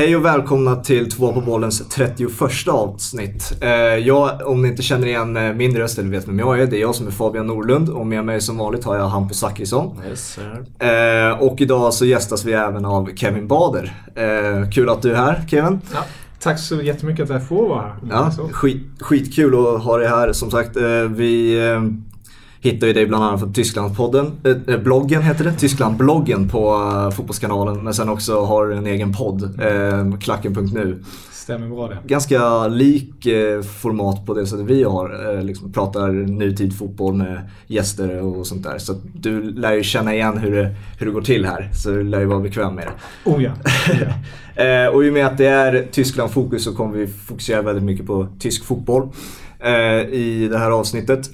Hej och välkomna till Två på bollens 31 avsnitt. Eh, jag, om ni inte känner igen eh, min röst eller vet vem jag är, det är jag som är Fabian Norlund och med mig som vanligt har jag Hampus Zachrisson. Yes, sir. Eh, och idag så gästas vi även av Kevin Bader. Kul att du är här Kevin. Ja, tack så jättemycket att jag får vara här. Ja, skit, skitkul att ha dig här. Som sagt, vi hittar ju dig bland annat från Tysklandspodden. Eh, eh, bloggen heter det, Tysklandbloggen på eh, Fotbollskanalen. Men sen också har en egen podd, eh, klacken.nu. Stämmer bra det. Ganska lik eh, format på det sättet vi har. Eh, liksom, pratar nutid fotboll med gäster och sånt där. Så du lär ju känna igen hur det, hur det går till här. Så du lär ju vara bekväm med det. Oh ja. Eh, och i och med att det är Tyskland-fokus så kommer vi fokusera väldigt mycket på tysk fotboll eh, i det här avsnittet.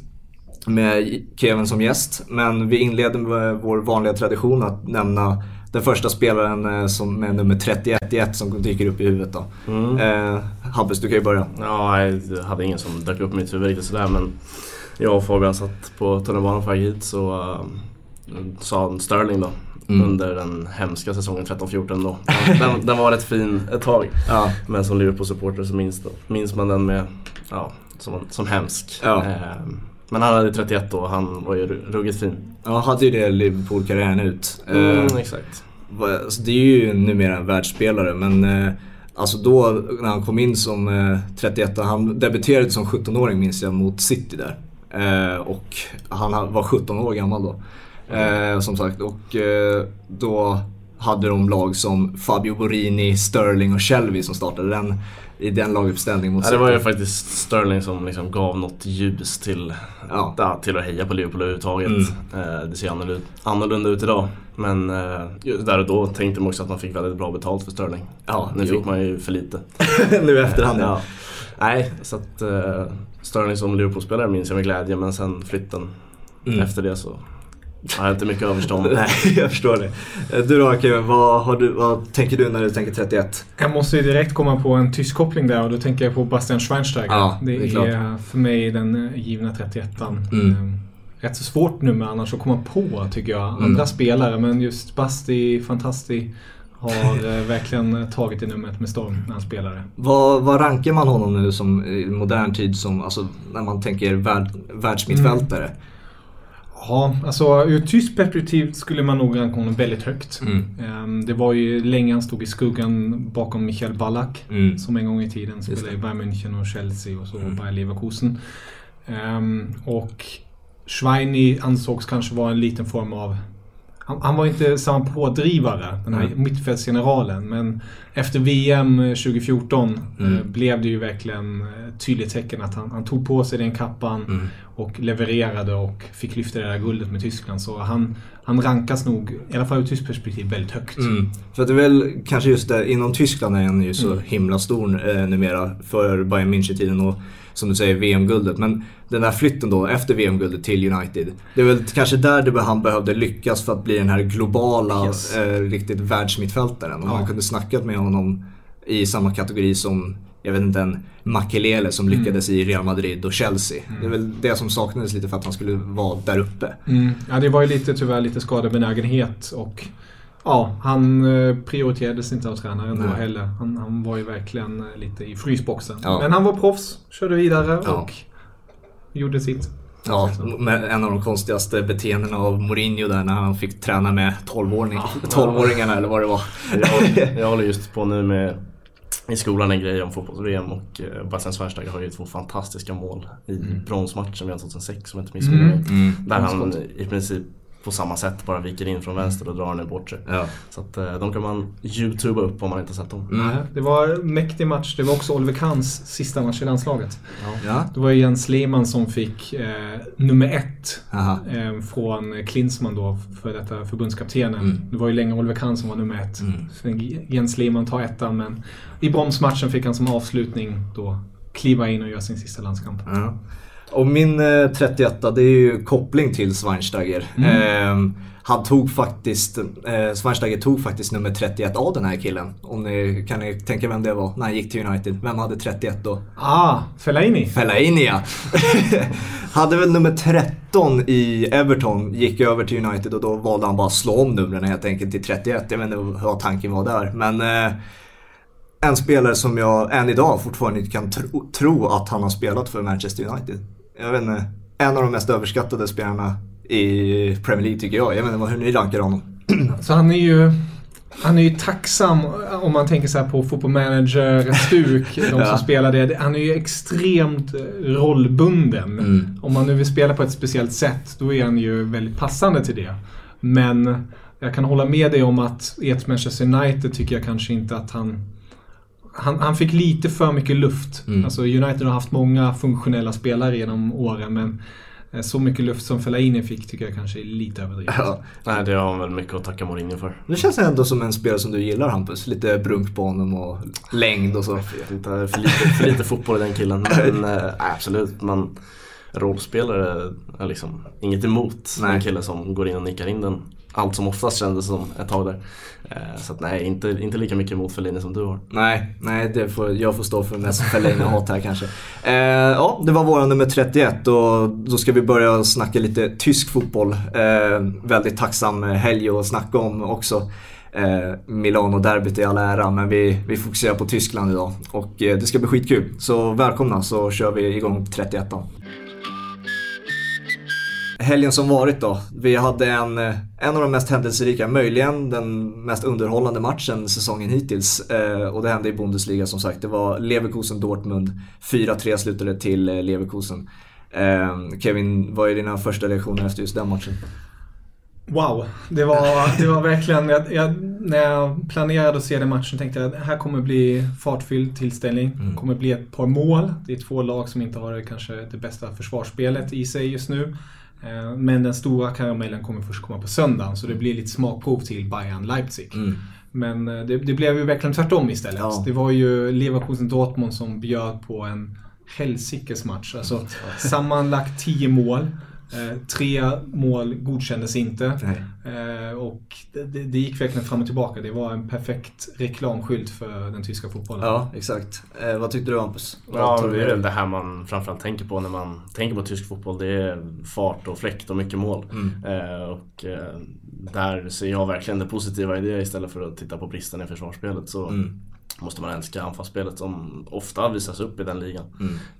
Med Kevin som gäst. Men vi inleder med vår vanliga tradition att nämna den första spelaren eh, som, med nummer 31 i ett som dyker upp i huvudet. Då. Mm. Eh, Hampus, du kan ju börja. Ja, jag hade ingen som dök upp i mitt huvud riktigt sådär men jag och Fabian satt på tunnelbanan på väg hit så uh, sa Sterling då. Mm. Under den hemska säsongen 13-14 då. Den, den var rätt fin ett tag. Ja. Men som Liverpool-supporter så minns, minns man den med, ja, som, som hemsk. Ja. Eh, men han hade 31 då han var ju ruggigt fin. Jag hade ju det Liverpool-karriären ut. Eh, Mm, exakt. Va- Alltså det är ju numera en världsspelare men eh, alltså då när han kom in som eh, 31 han debuterade som 17-åring minns jag mot City där. Eh, och han ha- var 17 år gammal då. Eh, som sagt och eh, då hade de lag som Fabio Borini, Sterling och Shelby som startade den i den laguppställningen mot Ja, det var ju faktiskt Sterling som liksom gav något ljus till, Ja. ja, till att heja på Liverpool överhuvudtaget. Mm. Eh, det ser annorlunda, annorlunda ut idag. Men eh, där och då tänkte man också att man fick väldigt bra betalt för Sterling. Ja, nu jo. fick man ju för lite. nu i efterhand ja. ja. Nej, så att eh, Sterling som Liverpool-spelare minns jag med glädje men sen flytten Mm. efter det så har jag inte mycket överstånd. Nej, jag förstår det. Du då Kevin, vad, har du, vad tänker du när du tänker 31? Jag måste ju direkt komma på en tysk koppling där och då tänker jag på Bastian Schweinsteiger. Ja, det, det är är, för mig den givna 31an. Mm. Eh, Rätt så svårt nummer annars att komma på tycker jag. Andra Mm. spelare men just Basti, Fantasti har eh, verkligen tagit det numret med storm när han spelade. Vad, vad rankar man honom nu som i modern tid som, alltså när man tänker värld, världsmittfältare? Ja, alltså ur ett tyskt perspektiv skulle man nog ranka honom väldigt högt. Mm. Ehm, Det var ju länge han stod i skuggan bakom Michael Ballack. Mm. Som en gång i tiden spelade i Bayern München och Chelsea och så Mm. Bayer Leverkusen. Ehm, och Schweini ansågs kanske vara en liten form av... Han, han var inte samma pådrivare, den här Mm. mittfältsgeneralen. Men efter VM 2014 Mm. eh, blev det ju verkligen ett tydligt tecken att han, han tog på sig den kappan Mm. Och levererade och fick lyfta det där guldet med Tyskland. Så han, han rankas nog, i alla fall ur tyskt perspektiv, väldigt högt. Mm. För att det är väl kanske just det, inom Tyskland är han ju så Mm. himla stor eh, numera för Bayern München-tiden och som du säger VM-guldet. Men den där flytten då efter VM-guldet till United. Det är väl kanske där det, han behövde lyckas för att bli den här globala, Yes. eh, riktigt världsmittfältaren. Om Ja. man kunde snackat med honom i samma kategori som jag vet inte, en Makelele som Mm. lyckades i Real Madrid och Chelsea. Det är väl det som saknades lite för att han skulle vara där uppe. Mm. Ja, det var ju lite, tyvärr lite skadebenägenhet och ja, han eh, prioriterades inte av tränaren då Nej. heller. Han, han var ju verkligen eh, lite i frysboxen. Ja. Men han var proffs, körde vidare Ja. och gjorde sitt. Ja, med en av de konstigaste beteendena av Mourinho där när han fick träna med 12-åring, 12-åringarna eller vad det var. Jag, jag håller just på nu med i skolan en grej om fotbolls-VM och eh, Bastian Schweinsteiger har ju två fantastiska mål i bronsmatchen vi har 2006 om jag inte missminner mig. Mm. Där han i princip på samma sätt bara viker in från vänster och drar den bort sig. Ja. Så att eh, de kan man youtuba upp om man inte sett dem. Mm. Nej, Det var en mäktig match. Det var också Oliver Kahns sista match i landslaget. Ja. Det var Jens Lehmann som fick eh, nummer ett eh, från Klinsmann då, för detta förbundskaptenen. Mm. Det var ju länge Oliver Kahn som var nummer ett. Mm. Sen Jens Lehmann tar ettan, men i bromsmatchen fick han som avslutning då kliva in och göra sin sista landskamp. Ja. Och min eh, 31 det är ju koppling till Schweinsteiger. Eh, han tog faktiskt, eh, Schweinsteiger tog faktiskt nummer 31 av den här killen. Om ni kan ni tänka vem det var när han gick till United. Vem hade 31 då? Ah, Fellaini! Fellaini ja. hade väl nummer 13 i Everton, gick över till United och då valde han bara att slå om numren helt enkelt till 31. Jag vet inte vad tanken var där. Men eh, en spelare som jag än idag fortfarande inte kan tro, tro att han har spelat för Manchester United. Jag vet inte, en av de mest överskattade spelarna i Premier League tycker jag. Jag vet inte hur ni rankar honom. Så han är ju... Han är ju tacksam om man tänker så här på Football Manager, Stuk, de som Ja. spelar det. Han är ju extremt rollbunden. Mm. Om man nu vill spela på ett speciellt sätt, då är han ju väldigt passande till det. Men jag kan hålla med dig om att i ett Manchester United tycker jag kanske inte att han... Han, han fick lite för mycket luft. Mm. Alltså United har haft många funktionella spelare genom åren men eh, så mycket luft som Fellaini fick tycker jag kanske är lite överdrivet. Ja. Nej, det har han väl mycket att tacka Mourinho för. Det känns ändå som en spelare som du gillar Hampus. Lite brunk på honom och längd och så. Jag vet inte, för lite, för lite fotboll i den killen. Men äh, absolut, man rollspelare är liksom inget emot Nej. en kille som går in och nickar in den. Allt som oftast kändes som ett tag där. Eh, så att nej, inte, inte lika mycket emot Fellini som du har. Nej, nej det får, jag får stå för mest Fellini-hat här kanske. Eh, ja, det var vår nummer 31 och då ska vi börja snacka lite tysk fotboll. Eh, väldigt tacksam helg att snacka om också. Eh, Milano-derbyt i all ära, men vi, vi fokuserar på Tyskland idag. Och eh, det ska bli skitkul. Så välkomna så kör vi igång 31 Helgen som varit då. Vi hade en, eh, en av de mest händelserika, möjligen den mest underhållande matchen säsongen hittills. Eh, och det hände i Bundesliga som sagt. Det var Leverkusen-Dortmund. 4-3 slutade till eh, Leverkusen. Eh, Kevin, vad är dina första reaktioner efter just den matchen? Wow, det var, det var verkligen... Jag, jag, när jag planerade att se den matchen tänkte jag att här kommer bli fartfylld tillställning. Det kommer bli ett par mål. Det är två lag som inte har kanske det bästa försvarsspelet i sig just nu. Eh, Men den stora karamellen kommer först komma på söndagen så det blir lite smakprov till Bayern Leipzig. Men eh, det, det blev ju verkligen tvärtom istället. Ja. Det var ju Leverkusen Dortmund som bjöd på en helsikes match. Alltså sammanlagt 10 mål. Eh, tre mål godkändes inte. Nej. Eh, och det, det, gick verkligen fram och tillbaka. Det var en perfekt reklamskylt för den tyska fotbollen. Ja, exakt. Eh, vad tyckte du Hampus? Ja, det är väl det här man framförallt tänker på när man tänker på tysk fotboll. Det är fart och fläkt och mycket mål. Mm. Eh, och eh, där ser jag verkligen det positiva i det istället för att titta på bristen i försvarsspelet. Så Mm. måste man älska anfallsspelet som ofta visas upp i den ligan.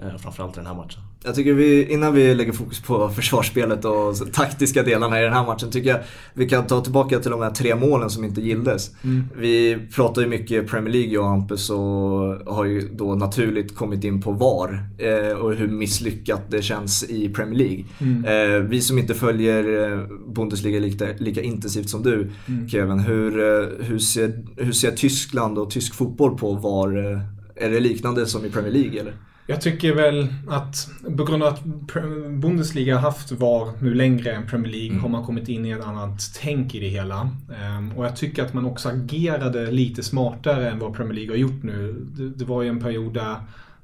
Mm. Framförallt i den här matchen. Jag tycker vi, innan vi lägger fokus på försvarsspelet och taktiska delarna i den här matchen, tycker jag vi kan ta tillbaka till de här tre målen som inte gilldes. Mm. Vi pratar ju mycket Premier League jag och Hampus och har ju då naturligt kommit in på VAR eh, och hur misslyckat det känns i Premier League. Mm. Eh, vi som inte följer eh, Bundesliga lika, lika intensivt som du Mm. Kevin, hur, eh, hur, ser, hur ser Tyskland och tysk fotboll på VAR? Eh, Är det liknande som i Premier League eller? Jag tycker väl att på grund av att Bundesliga har haft VAR nu längre än Premier League Mm. har man kommit in i ett annat tänk i det hela. Ehm, och jag tycker att man också agerade lite smartare än vad Premier League har gjort nu. Det, var ju en period där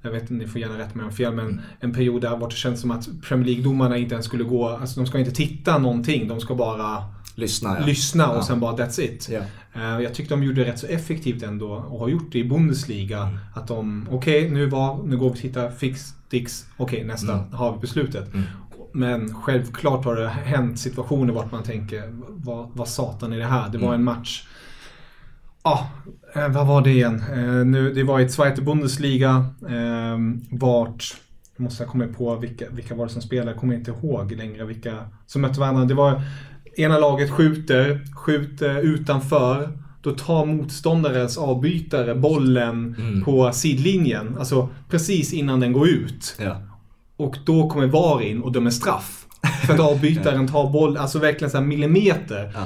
jag vet inte, ni får gärna rätta mig om fel, men en period där var det känns som att Premier League-domarna inte ens skulle gå, alltså de ska inte titta någonting, de ska bara Lyssna ja. lyssna och Ja. sen bara that's it. Eh, Jag tyckte de gjorde det rätt så effektivt ändå och har gjort det i Bundesliga. Mm. Att de, okej nu var, nu går vi och tittar, fix, dix, okej nästa, Mm. har vi beslutet. Mm. Men självklart har det hänt situationer vart man tänker, vad, vad satan är det här? Det var Mm. en match. Ja, eh, vad var det igen? Eh, nu, det var i Zweite Bundesliga eh, vart, måste jag komma på vilka, vilka var det som spelade, jag kommer inte ihåg längre vilka som mötte varandra. Det var ena laget skjuter, skjuter utanför. Då tar motståndarens avbytare bollen Mm. på sidlinjen. Alltså precis innan den går ut. Ja. Och då kommer VAR in och dömer straff. För att avbytaren tar boll, alltså verkligen så här millimeter. Ja.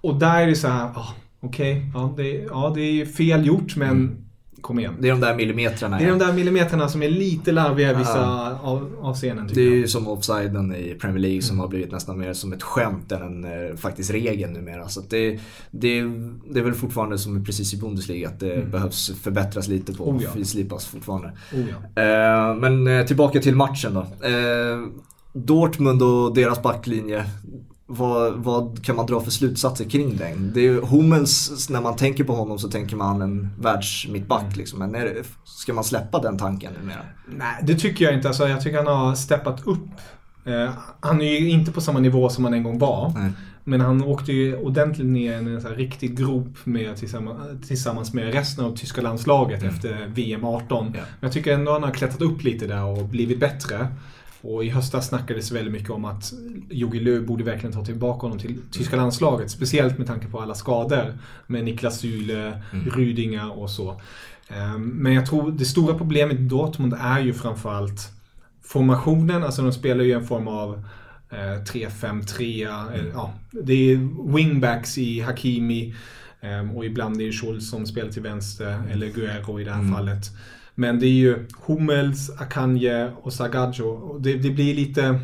Och där är det så här, ah, okej, ja, det, ja det är fel gjort men kom igen. Det är de där millimetrarna. Det är ja. de där millimeterna som är lite larviga i vissa Ja. av, avseenden Det är jag. ju som offsiden i Premier League som har blivit nästan mer som ett skämt än en eh, faktisk regel numera. Så det, det, det är väl fortfarande som precis i Bundesliga att det behövs förbättras lite på. Oh ja. Finslipas fortfarande. Oh, ja. Eh, men eh, tillbaka till matchen då. Eh, Dortmund och deras backlinje. Vad, vad kan man dra för slutsatser kring den? Det är ju Hummels, när man tänker på honom så tänker man en världsmittback liksom. Men är ska man släppa den tanken numera? Nej, det tycker jag inte. Alltså, jag tycker han har steppat upp. Eh, han är ju inte på samma nivå som han en gång var. Nej. Men han åkte ju ordentligt ner i en så här riktig grop med, tillsammans, tillsammans med resten av tyska landslaget Mm. efter VM 18. Ja. Men jag tycker ändå han har klättrat upp lite där och blivit bättre. Och i höstas snackades väldigt mycket om att Jogi Löw borde verkligen ta tillbaka honom till tyska landslaget. Speciellt med tanke på alla skador med Niklas Süle, Rüdinger och så. Ehm, Men jag tror det stora problemet i Dortmund är ju framförallt formationen. Alltså de spelar ju en form av eh, 3-5-3. eh, Ja, det är wingbacks i Hakimi ehm, och ibland är det Schultz som spelar till vänster eller Guerrero i det här fallet. Men det är ju Hummels, Akanje och Sagaggio. Och Det, det blir lite...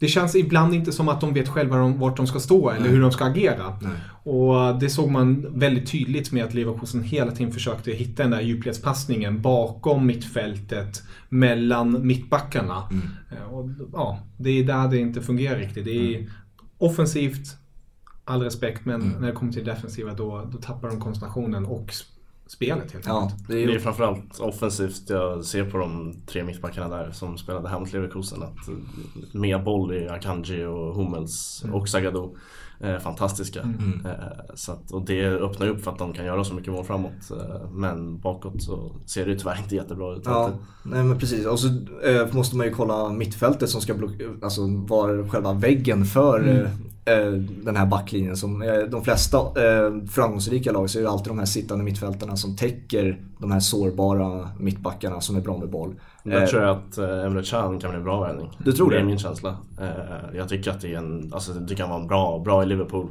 Det känns ibland inte som att de vet själva vart de ska stå eller hur de ska agera. Nej. Och det såg man väldigt tydligt med att Leverkusen hela tiden försökte hitta den där djupledspassningen bakom mittfältet, mellan mittbackarna. Eh, Och, ja, det är där det inte fungerar riktigt. Det är offensivt, all respekt, men när det kommer till defensiva då, då tappar de koncentrationen och spelet helt Ja, enkelt. det är Det är ju... framförallt offensivt jag ser på de tre mittbackarna där som spelade här mot Leverkusen. Att eh, mer boll i Akanji och Hummels och Sagado. Eh, fantastiska. Eh, så att, och det öppnar ju upp för att de kan göra så mycket mål framåt. Eh, men bakåt så ser det ju tyvärr inte jättebra ut. Ja, alltid. nej men precis. Och så eh, måste man ju kolla mittfältet som ska block- alltså vara själva väggen för Mm. Eh, den här backlinjen. Som, eh, de flesta eh, framgångsrika lag så är det alltid de här sittande mittfältarna som täcker de här sårbara mittbackarna som är bra med boll. Där Eh, tror jag att eh, Emre Can kan bli en bra värvning. Du tror det? det? är min känsla. Eh, jag tycker att det är en, alltså jag tycker han var bra, bra i Liverpool.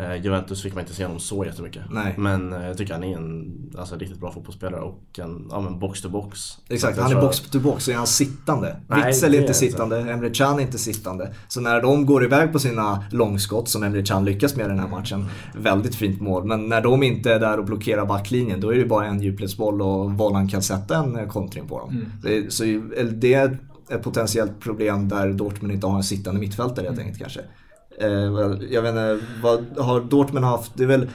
Eh, Juventus fick man inte se honom så jättemycket. Mm. Nej. Men eh, jag tycker han är en alltså, riktigt bra fotbollsspelare och en ja, men box to box. Exakt, jag han är box to box är han sittande. Nej, Witzel det är inte inte. sittande, Emre Can är inte sittande. Så när de går iväg på sina långskott, som Emre Can lyckas med i den här matchen, väldigt fint mål. Men när de inte är där och blockerar backlinjen, då är det bara en djupledsboll och Vollan kan sätta en kontring på dem. Det, så, det är ett potentiellt problem där Dortmund inte har en sittande mittfältare helt enkelt kanske. Eh, jag vet inte, vad har Dortmund haft? Det är väl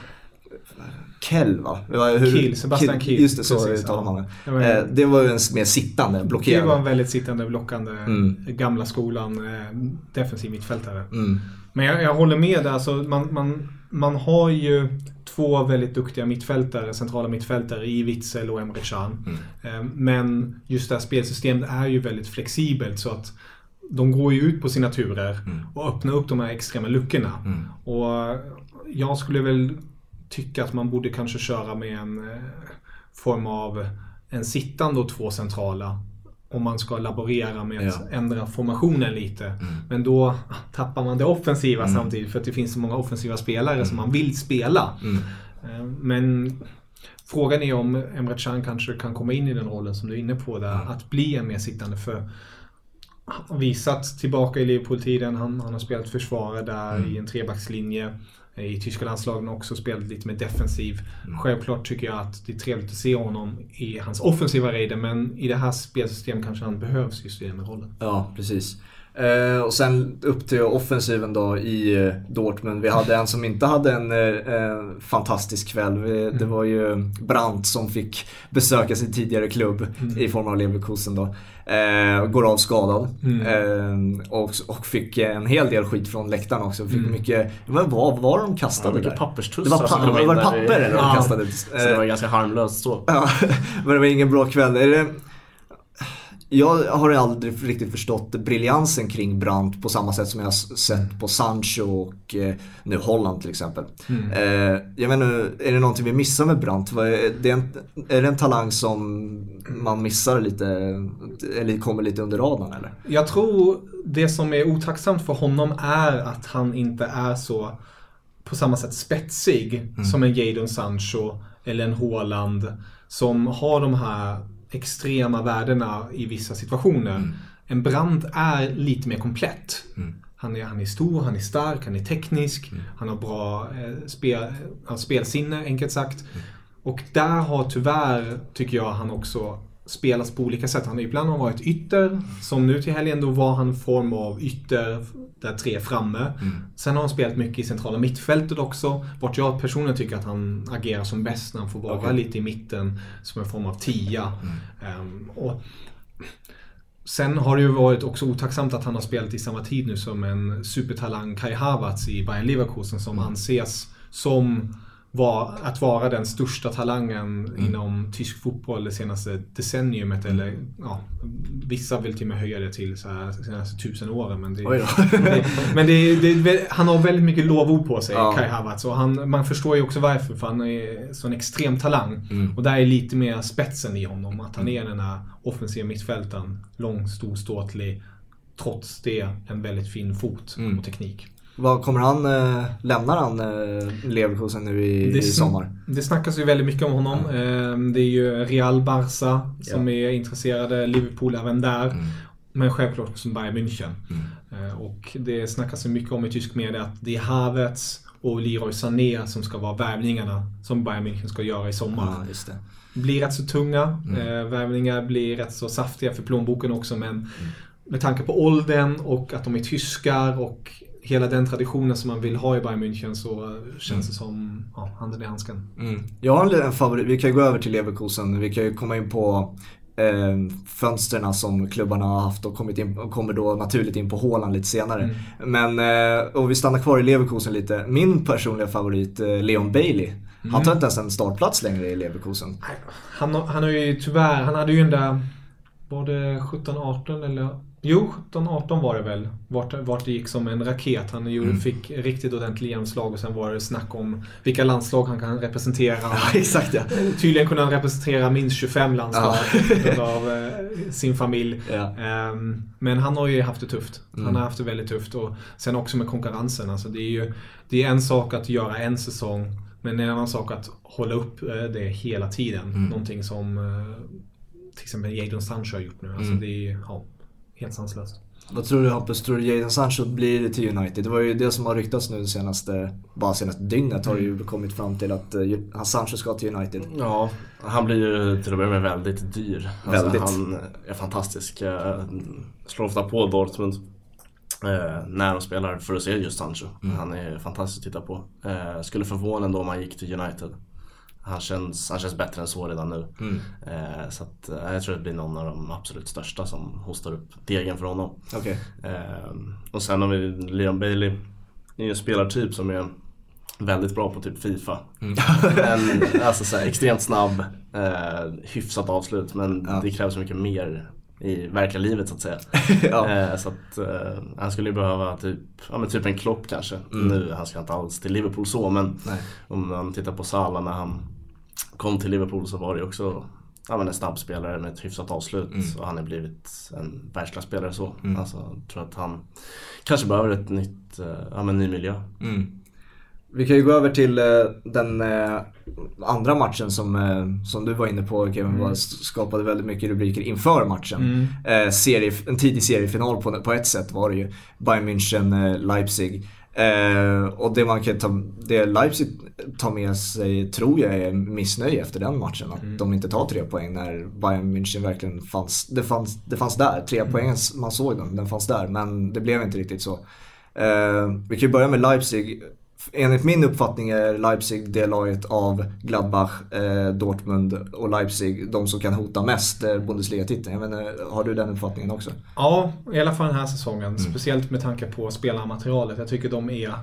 Kell va? Hur- Kiel, Sebastian Kiel. Just det, så Precis, uttalar man det. Ja, men- Eh, det var ju en mer sittande, Det blockerande. var en väldigt sittande, blockande, Mm. gamla skolan, eh, defensiv mittfältare. Mm. Men jag, jag håller med där. Alltså man, man, man har ju två väldigt duktiga mittfältare, centrala mittfältare i Witzel och Emre Can. Mm. Eh, Men just det här spelsystemet är ju väldigt flexibelt så att de går ju ut på sina turer och öppnar upp de här extrema luckorna. Mm. Och jag skulle väl tycka att man borde kanske köra med en eh, form av en sittande och två centrala. Om man ska laborera med att Ja. ändra formationen lite. Men då tappar man det offensiva samtidigt för att det finns så många offensiva spelare som man vill spela. Mm. Eh, Men frågan är om Emre Can kanske kan komma in i den rollen som du är inne på där. Att bli en mer sittande. För han har visat tillbaka i Liverpool-tiden. Han, han har spelat försvarare där i en trebackslinje. I tyska landslagen också spelat lite mer defensiv. Självklart tycker jag att det är trevligt att se honom i hans offensiva raider. Men i det här spelsystemet kanske han behövs just i den rollen. Ja, precis. Eh, och sen upp till offensiven då i eh, Dortmund. Vi hade en som inte hade en eh, fantastisk kväll. Vi, Det var ju Brandt som fick besöka sin tidigare klubb i form av Leverkusen då. Eh, går av skadad. Eh, och, och fick en hel del skit från läktaren också. Fick mycket, vad var, var de kastade Ja, där? papperstussar Det var, pa- var det där i- papper eller vad de Ja. kastade? Så det var ganska harmlöst så. Ja, men det var ingen bra kväll. Det... Jag har aldrig riktigt förstått briljansen kring Brandt på samma sätt som jag har sett på Sancho och eh, nu Holland till exempel. Eh, jag inte, är det någonting vi missar med Brandt? Vad Är det en, är det en talang som man missar lite, eller kommer lite under radarn eller? Jag tror det som är otacksamt för honom är att han inte är så på samma sätt spetsig som en Jadon Sancho eller en Haaland som har de här extrema värdena i vissa situationer. En Brandt är lite mer komplett. Han, är, han är stor, han är stark, han är teknisk, han har bra eh, spel, spelsinne enkelt sagt. Och där har tyvärr, tycker jag, han också spelats på olika sätt. Han har ibland har varit ytter, som nu till helgen då var han form av ytter där tre framme. Sen har han spelat mycket i centrala mittfältet också. Vart jag personligen tycker att han agerar som bäst när han får vara Okej. lite i mitten som en form av tia. Ehm, och Sen har det ju varit också otacksamt att han har spelat i samma tid nu som en supertalang Kai Havertz i Bayern Leverkusen som anses som var, att vara den största talangen mm. inom tysk fotboll det senaste decenniumet. Mm. Eller ja, vissa vill till och med höja det till så här, senaste tusen åren. Men, det, det, men det, det, han har väldigt mycket lovord på sig, ja. Kai Havertz. Och han, man förstår ju också varför, för han är sån extrem talang. Mm. Och där är lite mer spetsen i honom. Att han är den här offensiva mittfältaren. Lång, stor, ståtlig. Trots det en väldigt fin fot mm. och teknik. Vad kommer han, äh, lämnar han äh, Leverkusen nu i, det, i sommar? Det snackas ju väldigt mycket om honom. Mm. Det är ju Real Barca som ja. är intresserade, Liverpool även där. Mm. Men självklart också Bayern München. Mm. Och det snackas ju mycket om i tysk media att det är Havertz och Leroy Sané som ska vara värvningarna som Bayern München ska göra i sommar. Ja, blir rätt så tunga. Mm. Värvningar blir rätt så saftiga för plånboken också men mm. med tanke på åldern och att de är tyskar och hela den traditionen som man vill ha i Bayern München så känns det som ja, handen i handsken. Mm. Jag har en favorit, vi kan ju gå över till Leverkusen. Vi kan ju komma in på eh, fönsterna som klubbarna har haft och kommit in, kommer då naturligt in på Håland lite senare. Mm. Men, eh, och vi stannar kvar i Leverkusen lite. Min personliga favorit, eh, Leon Bailey. Han tar mm. inte ens en startplats längre i Leverkusen. Han, han har ju tyvärr, han hade ju den där, var det 17-18 eller Jo, 17-18 var det väl. Vart, vart det gick som en raket. Han gjorde, mm. fick riktigt ordentligt genomslag och sen var det snack om vilka landslag han kan representera. Ja, exakt ja. Tydligen kunde han representera minst 25 landslag ja. av eh, sin familj. Ja. Um, men han har ju haft det tufft. Mm. Han har haft det väldigt tufft. Och sen också med konkurrensen. Alltså det, är ju, det är en sak att göra en säsong. Men en annan sak att hålla upp eh, det hela tiden. Mm. Någonting som eh, till exempel Jadon Sancho har gjort nu. Alltså mm. det är, ja, helt sanslöst. Vad tror du Hampus? Tror du Jadon Sancho blir till United? Det var ju det som har ryktats nu senaste, bara senaste dygnet har ju mm. kommit fram till att uh, Sancho ska till United. Ja, han blir ju till och med väldigt dyr. Alltså, väldigt. Han är fantastisk. Slår ofta på Dortmund. Eh, när de spelar för att se just Sancho. Mm. Han är fantastisk att titta på. Eh, skulle förvåna ändå om han gick till United. Han känns, han känns bättre än så redan nu. Mm. Eh, så att, eh, jag tror det blir någon av de absolut största som hostar upp degen för honom. Okay. Eh, och sen har vi Leon Bailey. Det är en spelartyp som är väldigt bra på typ Fifa. Mm. en, alltså så här, extremt snabb, eh, hyfsat avslut men ja. det krävs mycket mer i verkliga livet så att säga. ja. eh, så att eh, han skulle ju behöva typ, ja, men typ en Klopp kanske. Mm. Nu, han ska inte alls till Liverpool så men Nej. om man tittar på Salah när han kom till Liverpool så var det också ja, men en snabb spelare med ett hyfsat avslut mm. och han har blivit en världsklasspelare så. Mm. Alltså, jag tror att han kanske behöver ett nytt, eh, ja, men ny miljö. Mm. Vi kan ju gå över till eh, den eh, andra matchen som, eh, som du var inne på Kevin, mm. skapade väldigt mycket rubriker inför matchen. Mm. serie, en tidig seriefinal på, på ett sätt var det ju. Bayern München, Leipzig. och det man kan ta, det Leipzig tar med sig tror jag är missnöje efter den matchen. Att mm. de inte tar tre poäng när Bayern München verkligen fanns, det fanns, det fanns där. Tre mm. poängen, man såg den, den fanns där. Men det blev inte riktigt så. vi kan ju börja med Leipzig enligt min uppfattning är Leipzig det laget av Gladbach, eh, Dortmund och Leipzig de som kan hota mest eh, Bundesliga-titeln. har du den uppfattningen också? Ja, i alla fall den här säsongen. Mm. Speciellt med tanke på spelarmaterialet. Jag tycker de är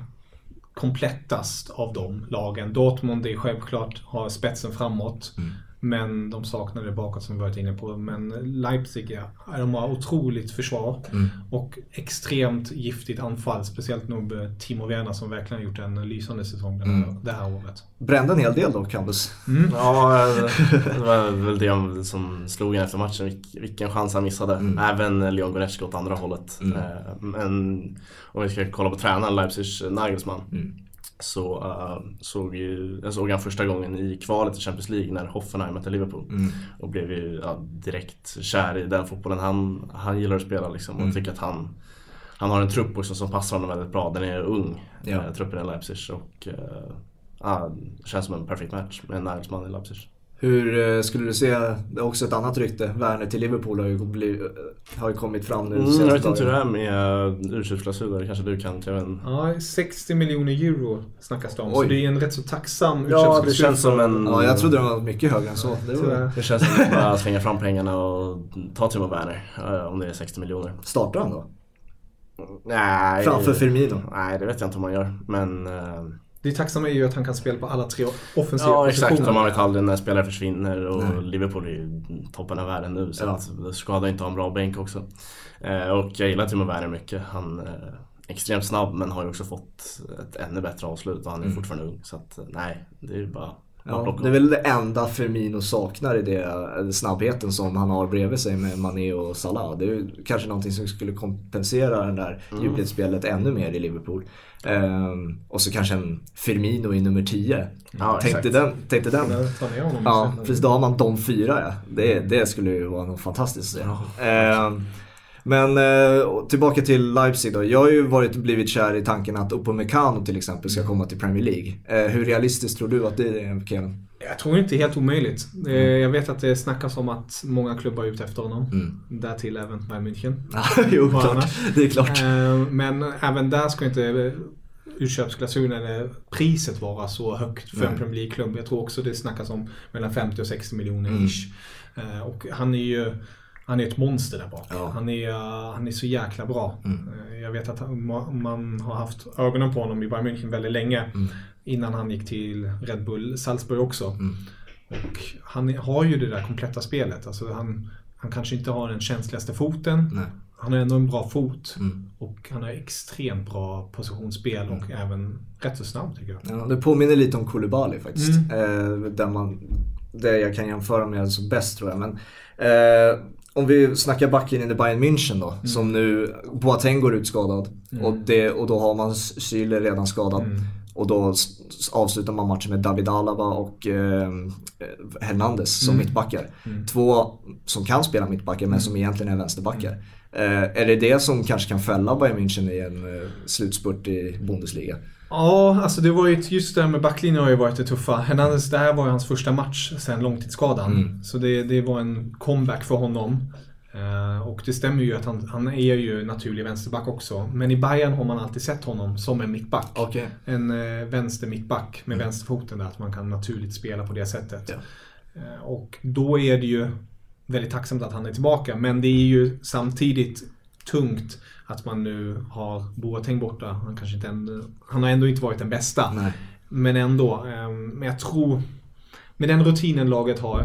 komplettast av de lagen. Dortmund är självklart, har spetsen framåt. Mm. Men de saknar det bakåt som vi varit inne på. Men Leipzig, ja, de har otroligt försvar mm. och extremt giftigt anfall. Speciellt nog Timo Werner som verkligen har gjort en lysande säsong det här, mm. det här året. Brände en hel del då, Campus. Mm. Ja, det var väl det som slog en efter matchen. Vilken chans han missade. Mm. Även Leon Goretzka åt andra hållet. Mm. Eh, men om vi ska kolla på tränaren, Leipzigs Nagelsmann. Så uh, såg ju, jag såg han första gången i kvalet i Champions League när Hoffenheim mötte Liverpool. Mm. Och blev ju ja, direkt kär i den fotbollen han, han gillar att spela liksom. Och mm. tycker att han, han har en trupp också som passar honom väldigt bra. Den är ung, ja. äh, truppen i Leipzig. Och uh, uh, känns som en perfekt match med Nagelsmann i Leipzig. Hur eh, skulle du se, det är också ett annat rykte, Werner till Liverpool har ju, blivit, har ju kommit fram nu mm, Jag vet inte hur det är med utköpsklausuler, kanske du kan Kevin? Ja, 60 miljoner euro snackas det om. Oj. Så det är en rätt så tacksam Ja, det känns som en... Ja, jag trodde den var mycket högre än så. Det, var... det känns som att bara slänga fram pengarna och ta Timo Werner, om det är 60 miljoner. Startar han då? Nej. Framför Firmino? Nej, det vet jag inte om man gör. Men... Det tacksamma är ju att han kan spela på alla tre offensiva Ja exakt, och man vet aldrig när spelare försvinner och Nej. Liverpool är ju toppen av världen nu så ja. att det skadar inte att ha en bra bänk också. Eh, och jag gillar Timo Werner mycket. Han är eh, extremt snabb men har ju också fått ett ännu bättre avslut och han är mm. fortfarande ung. Så att nej, det är ju bara Ja, det är väl det enda Firmino saknar i det, snabbheten som han har bredvid sig med Mané och Salah. Det är kanske någonting som skulle kompensera det där mm. djupledsspelet ännu mer i Liverpool. Ehm, och så kanske en Firmino i nummer 10. Ja, tänkte den. Tänkte den. Ja, precis. Då har man de fyra. Ja. Det, det skulle ju vara något fantastiskt att se. Ja. Ehm, men eh, tillbaka till Leipzig då. Jag har ju varit, blivit kär i tanken att Upamecano till exempel ska komma till Premier League. Eh, hur realistiskt tror du att det är Kevin? Jag tror inte helt omöjligt. Eh, mm. Jag vet att det snackas om att många klubbar är ute efter honom. Mm. Därtill även Bayern München. jo, klart. Det är klart. Eh, men även där ska inte utköpsklausulen eller priset vara så högt för en Premier League-klubb. Jag tror också det snackas om mellan 50 och 60 miljoner mm. ish. Mm. Och han är ju han är ett monster där bak. Ja. Han, är, han är så jäkla bra. Mm. Eh, jag vet att man har haft ögonen på honom i Bayern München väldigt länge. Mm. Innan han gick till Red Bull Salzburg också. Mm. Och han har ju det där kompletta spelet. Alltså han, han kanske inte har den känsligaste foten. Nej. Han har ändå en bra fot. Mm. Och han har extremt bra positionsspel och mm. även rätt så snabb tycker jag. Ja, det påminner lite om Koulibaly faktiskt. Mm. Eh, där man, det jag kan jämföra med alltså bäst tror jag. Men, eh, om vi snackar backlinjen i Bayern München då, mm. som nu Boateng går ut skadad. Mm. Och, det, och då har man Süle redan skadad. Mm. Och då avslutar man matchen med David Alaba och eh, Hernandez som mm. mittbackar. Mm. Två som kan spela mittbackar men mm. som egentligen är vänsterbackar. Eh, är det det som kanske kan fälla Bayern München i en eh, slutspurt i Bundesliga? Ja, alltså det var ju just det här med backlinjen har ju varit det tuffa. Hernandez, det här var ju hans första match sen långtidsskadan. Mm. Så det, det var en comeback för honom. Uh, och det stämmer ju att han, han är ju naturlig vänsterback också. Men i Bayern har man alltid sett honom som en mittback. Okay. En uh, vänster mittback med mm. vänsterfoten där. Att man kan naturligt spela på det sättet. Ja. Uh, och då är det ju väldigt tacksamt att han är tillbaka. Men det är ju samtidigt tungt att man nu har Boateng borta. Han, kanske inte ändå, han har ändå inte varit den bästa. Nej. Men ändå. Ehm, men jag tror, med den rutinen laget har.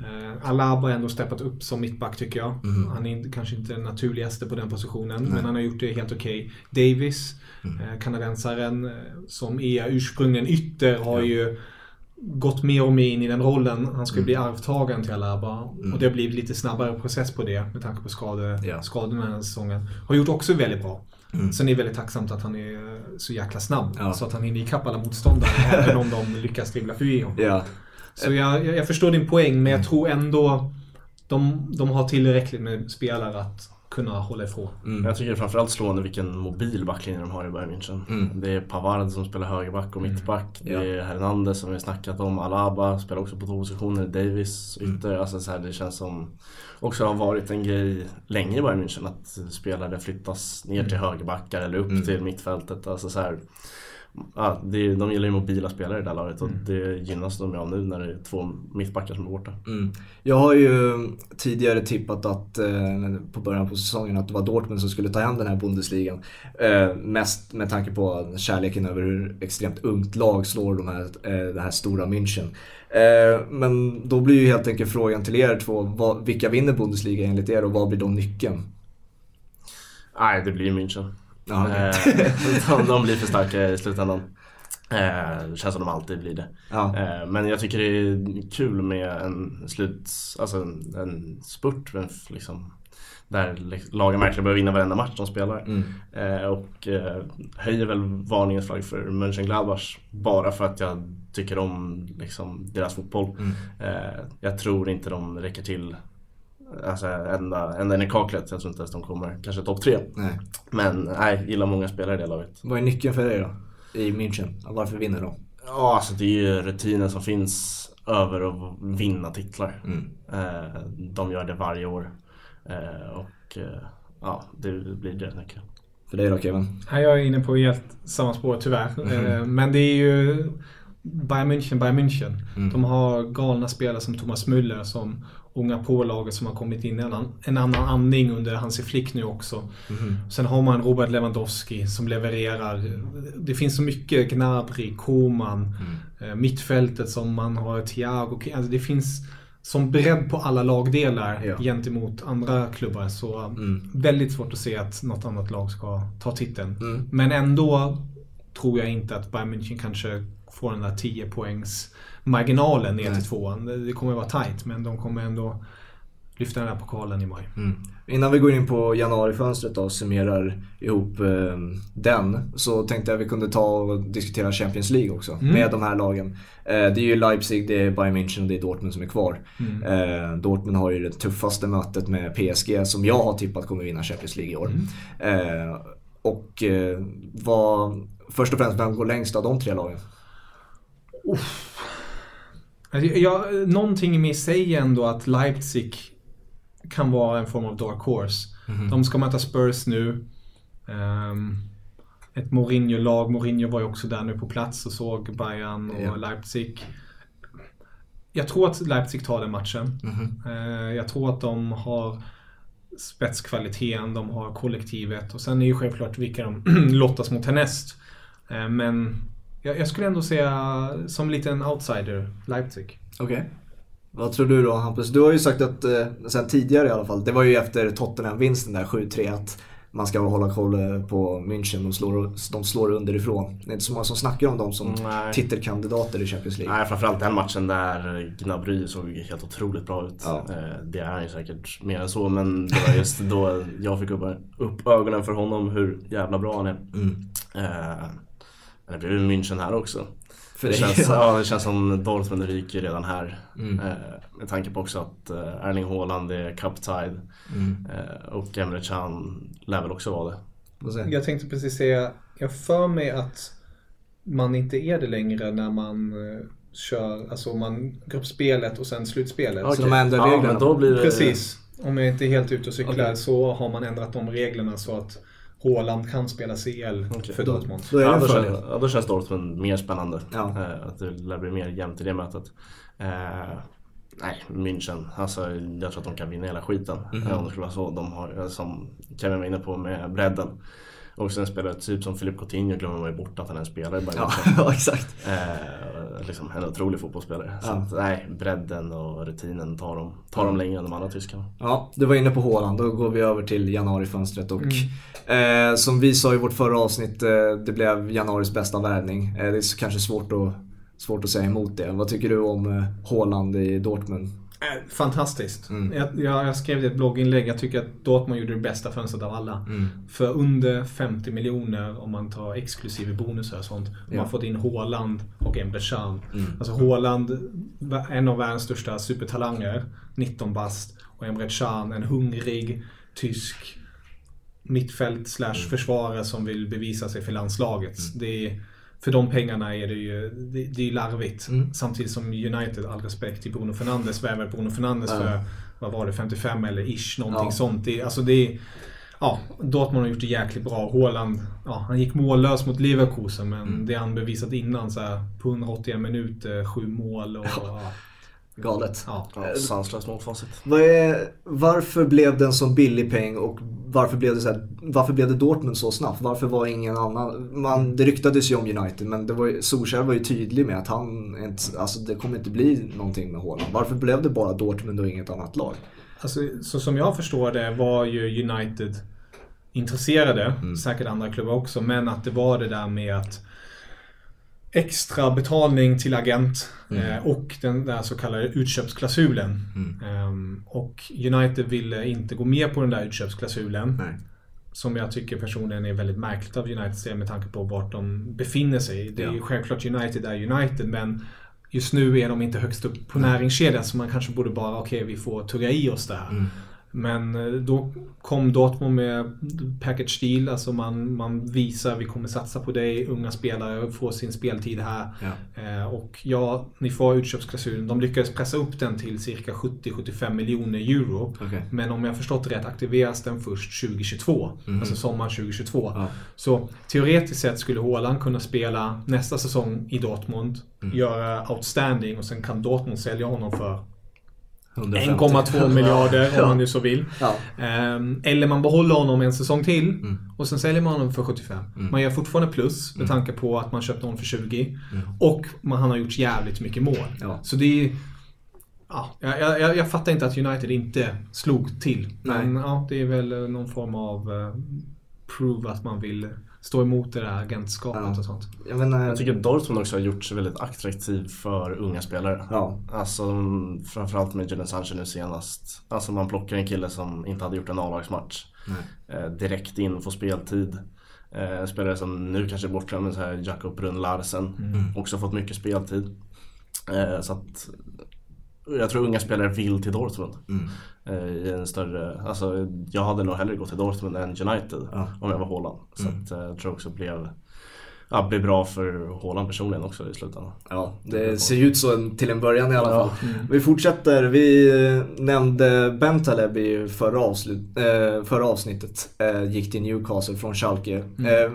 Eh, Alaba har ändå steppat upp som mittback tycker jag. Mm. Han är kanske inte den naturligaste på den positionen, Nej. men han har gjort det helt okej. Okay. Davis, mm. Eh, kanadensaren, eh, som är ursprungen ytter, har ja. ju gått mer och mer in i den rollen. Han skulle mm. bli arvtagaren till Alaba. Mm. Och det har blivit lite snabbare process på det med tanke på skade, ja. skadorna den här säsongen. Har gjort också väldigt bra. Mm. Sen är det väldigt tacksamt att han är så jäkla snabb. Ja. Så att han hinner ikapp alla motståndare även om de lyckas dribbla förbi honom. Ja. Så jag, jag, förstår din poäng men jag tror ändå de, de har tillräckligt med spelare att kunna hålla ifrån. Mm. Jag tycker framförallt slående vilken mobil backlinje de har i Bayern München. Mm. Det är Pavard som spelar högerback och mm. mittback. Mm. Det är Hernandez som vi snackat om. Alaba spelar också på två positioner. Davis mm. ytter. Mm. Alltså så här, det känns som också har varit en grej länge i Bayern München att spelare flyttas ner till mm. högerbackar eller upp till mittfältet. Alltså så här, Ja, det, de gillar ju mobila spelare i det här laget och mm. det gynnas de av nu när det är två mittbackar som är borta. Mm. Jag har ju tidigare tippat att, eh, på början på säsongen att det var Dortmund som skulle ta hem den här Bundesligan. Eh, mest med tanke på kärleken över hur extremt ungt lag slår de här, eh, det här stora München. Eh, men då blir ju helt enkelt frågan till er två, vad, vilka vinner Bundesliga enligt er och vad blir då nyckeln? Nej, det blir München. Ja, de, de blir för starka i slutändan. Eh, det känns som de alltid blir det. Ja. Eh, men jag tycker det är kul med en slut, alltså en, en spurt liksom, där lagen verkligen behöver vinna varenda match de spelar. Mm. Eh, och eh, höjer väl varningens flagg för Mönchengladbach bara för att jag tycker om liksom, deras fotboll. Mm. Eh, jag tror inte de räcker till Alltså ända, ända in i kaklet. Jag tror inte ens de kommer kanske topp tre. Nej. Men nej, gillar många spelare i det laget. Vad är nyckeln för dig då? I München? Varför vinner de? Ja, alltså det är ju rutinen som finns över att vinna titlar. Mm. Eh, de gör det varje år. Eh, och eh, ja, det blir det nyckeln. För dig då Kevin? jag är inne på helt samma spår tyvärr. Mm. Men det är ju Bayern München, Bayern München. Mm. De har galna spelare som Thomas Müller som unga pålaget som har kommit in en, en annan andning under Hansi Flick nu också. Mm. Sen har man Robert Lewandowski som levererar. Det finns så mycket Gnabry, Koman, mm. mittfältet som man har Thiago. Alltså det finns som bredd på alla lagdelar ja. gentemot andra klubbar. Så mm. väldigt svårt att se att något annat lag ska ta titeln. Mm. Men ändå tror jag inte att Bayern München kanske får den där 10 poängs marginalen ner till tvåan. Det kommer vara tight men de kommer ändå lyfta den här pokalen i maj. Mm. Innan vi går in på januarifönstret och summerar ihop eh, den så tänkte jag att vi kunde ta och diskutera Champions League också mm. med de här lagen. Eh, det är ju Leipzig, det är Bayern München och det är Dortmund som är kvar. Mm. Eh, Dortmund har ju det tuffaste mötet med PSG som jag har tippat kommer vinna Champions League i år. Mm. Eh, och eh, vad, först och främst, vem går längst av de tre lagen? Uff. Alltså, jag, någonting i mig säger ändå att Leipzig kan vara en form av dark horse. Mm. De ska möta Spurs nu. Um, ett Mourinho-lag. Mourinho var ju också där nu på plats och såg Bayern och yeah. Leipzig. Jag tror att Leipzig tar den matchen. Mm uh, jag tror att de har spetskvaliteten, de har kollektivet och sen är ju självklart vilka de lottas mot härnäst. Uh, men jag, jag, skulle ändå säga som liten outsider, Leipzig. Okej. Okay. Vad tror du då Hampus? Du har ju sagt att, eh, sen tidigare i alla fall, det var ju efter Tottenham-vinsten där 7-3 att man ska hålla koll eh, på München. De slår, de slår underifrån. Det är inte så många som snackar om dem som Nej. titelkandidater i Champions League. Nej, framförallt den matchen där Gnabry såg helt otroligt bra ut. Ja. Eh, det är han ju säkert mer än så, men det var just då jag fick upp, upp ögonen för honom hur jävla bra han är. Mm. Eh, det blir väl München här också. För det, känns, ja, det känns som Dortmund ryker redan här. Mm. Eh, med tanke på också att eh, Erling Haaland är cup-tied. Mm. Eh, och Emre Can lär väl också vara det. Jag tänkte precis säga, jag för mig att man inte är det längre när man eh, kör, alltså man gruppspelet och sen slutspelet. Okay. Så de ändrar reglerna? Ja, då blir det... Precis. Om jag inte är helt ute och cyklar okay. så har man ändrat de reglerna så att Håland kan spela CL okay. för Dortmund. Då, då, ja, då, känns, ja, då känns Dortmund mer spännande. Ja. Eh, att det lär bli mer jämnt i det mötet. Eh, nej, München. Alltså, jag tror att de kan vinna hela skiten. Mm -hmm. Om det skulle vara så. De har, som Kevin var inne på med bredden. Och sen spelare typ som Filip Coutinho glömmer man ju bort att han är en spelare. Bara ja, ja, exakt. Eh, liksom en otrolig fotbollsspelare. Ja. Så att, nej, bredden och rutinen tar dem, tar dem längre än de andra tyskarna. Ja, du var inne på Håland. Då går vi över till januarifönstret. Och, mm. eh, som vi sa i vårt förra avsnitt, eh, det blev januaris bästa värvning. Eh, det är kanske svårt att, svårt att säga emot det. Vad tycker du om eh, Håland i Dortmund? Fantastiskt. Mm. Jag, jag, skrev det i ett blogginlägg. Jag tycker att Dortmund gjorde det bästa fönstret av alla. Mm. För under 50 miljoner om man tar exklusive bonusar och sånt. Ja. Man fått in Håland och Emre Can. Mm. Alltså Håland, en av världens största supertalanger. 19 bast. Och Emre Can, en hungrig tysk mittfält slash mm. försvarare som vill bevisa sig för landslaget. Mm. Det är, för de pengarna är det ju det, det är larvigt. Mm. Samtidigt som United, all respekt till Bruno Fernandes, värvar Bruno Fernandes mm. för, vad var det, 55 eller ish, någonting ja. sånt. Det, alltså det är, ja, Dortmund har gjort det jäkligt bra. Haaland, ja, han gick mållös mot Leverkusen men mm. det han bevisat innan så här, på 181 minuter, sju mål och... Ja. Galet. Ja, ja sanslöst målfacit. varför blev det en så billig peng och varför blev det, så här, varför blev det Dortmund så snabbt? Varför var ingen annan... Man, det ryktades ju om United men det var, Solskjaer var ju tydlig med att han inte, alltså det kommer inte bli någonting med Haaland. Varför blev det bara Dortmund och inget annat lag? Alltså, så som jag förstår det var ju United intresserade, mm. säkert andra klubbar också, men att det var det där med att extra betalning till agent mm. Eh, och den där så kallade utköpsklausulen. Mm. Um, och United ville inte gå med på den där utköpsklausulen. Nej. Som jag tycker personligen är väldigt märkligt av United med tanke på vart de befinner sig. Det är ju självklart United är United men just nu är de inte högst upp på näringskedjan så man kanske borde bara, okej okay, vi får tugga i oss det här. Mm. Men eh, då kom Dortmund med package deal, alltså man, man visar vi kommer satsa på dig, unga spelare får sin speltid här. Ja. Eh, och ja, ni får utköpsklausulen. De lyckades pressa upp den till cirka 70-75 miljoner euro. Okej. Men om jag förstått rätt aktiveras den först 2022. Mhm. Alltså sommaren 2022. Ja. Så teoretiskt sett skulle Haaland kunna spela nästa säsong i Dortmund, Mm. göra outstanding och sen kan Dortmund sälja honom för 150. 1,2 miljarder om man nu så vill. Ja. Ehm, eller man behåller honom en säsong till Mm. och sen säljer man honom för 75. Mm. Man gör fortfarande plus med Mm. tanke på att man köpte honom för 20. Mm. Och man, han har gjort jävligt mycket mål. Ja. Så det är... Ja, jag, jag, jag fattar inte att United inte slog till. Men ja, det är väl någon form av eh, prove att man vill stå emot det där agentskapet Ja. och sånt. Jag menar, Jag tycker Dortmund också har gjort sig väldigt attraktiv för unga spelare. Ja. Alltså framförallt med Jadon Sancho nu senast. Alltså man plockar en kille som inte hade gjort en A-lagsmatch. Eh, direkt in, får speltid. Eh, spelare som nu kanske är här Jakob Brunn Larsen. Mm. Också fått mycket speltid. Eh, så att jag tror unga spelare vill till Dortmund. Mm. Eh, I en större, alltså jag hade nog hellre gått till Dortmund än United Ja. om jag var Haaland. Så Mm. att, eh, jag tror också blev, ja, blev bra för Haaland personligen också i slutändan. Ja, det ser ut så till en början i alla Ja. fall. Vi fortsätter. Vi eh, nämnde Bentaleb i förra, avslut, förra avsnittet. Gick till Newcastle från Schalke. Eh,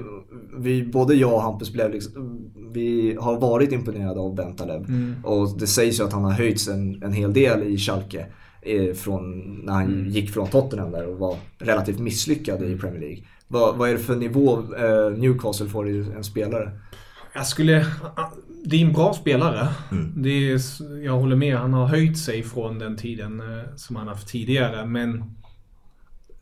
vi, både jag och Hampus blev liksom, vi har varit imponerade av Bentaleb. Mm. Och det sägs ju att han har höjts en, en hel del i Schalke. Eh, från, när han gick från Tottenham där och var relativt misslyckad i Premier League. Vad, vad är det för nivå eh, Newcastle får i en spelare? Jag skulle... Det är en bra spelare. Mm. Det är, jag håller med. Han har höjt sig från den tiden eh, som han haft tidigare. Men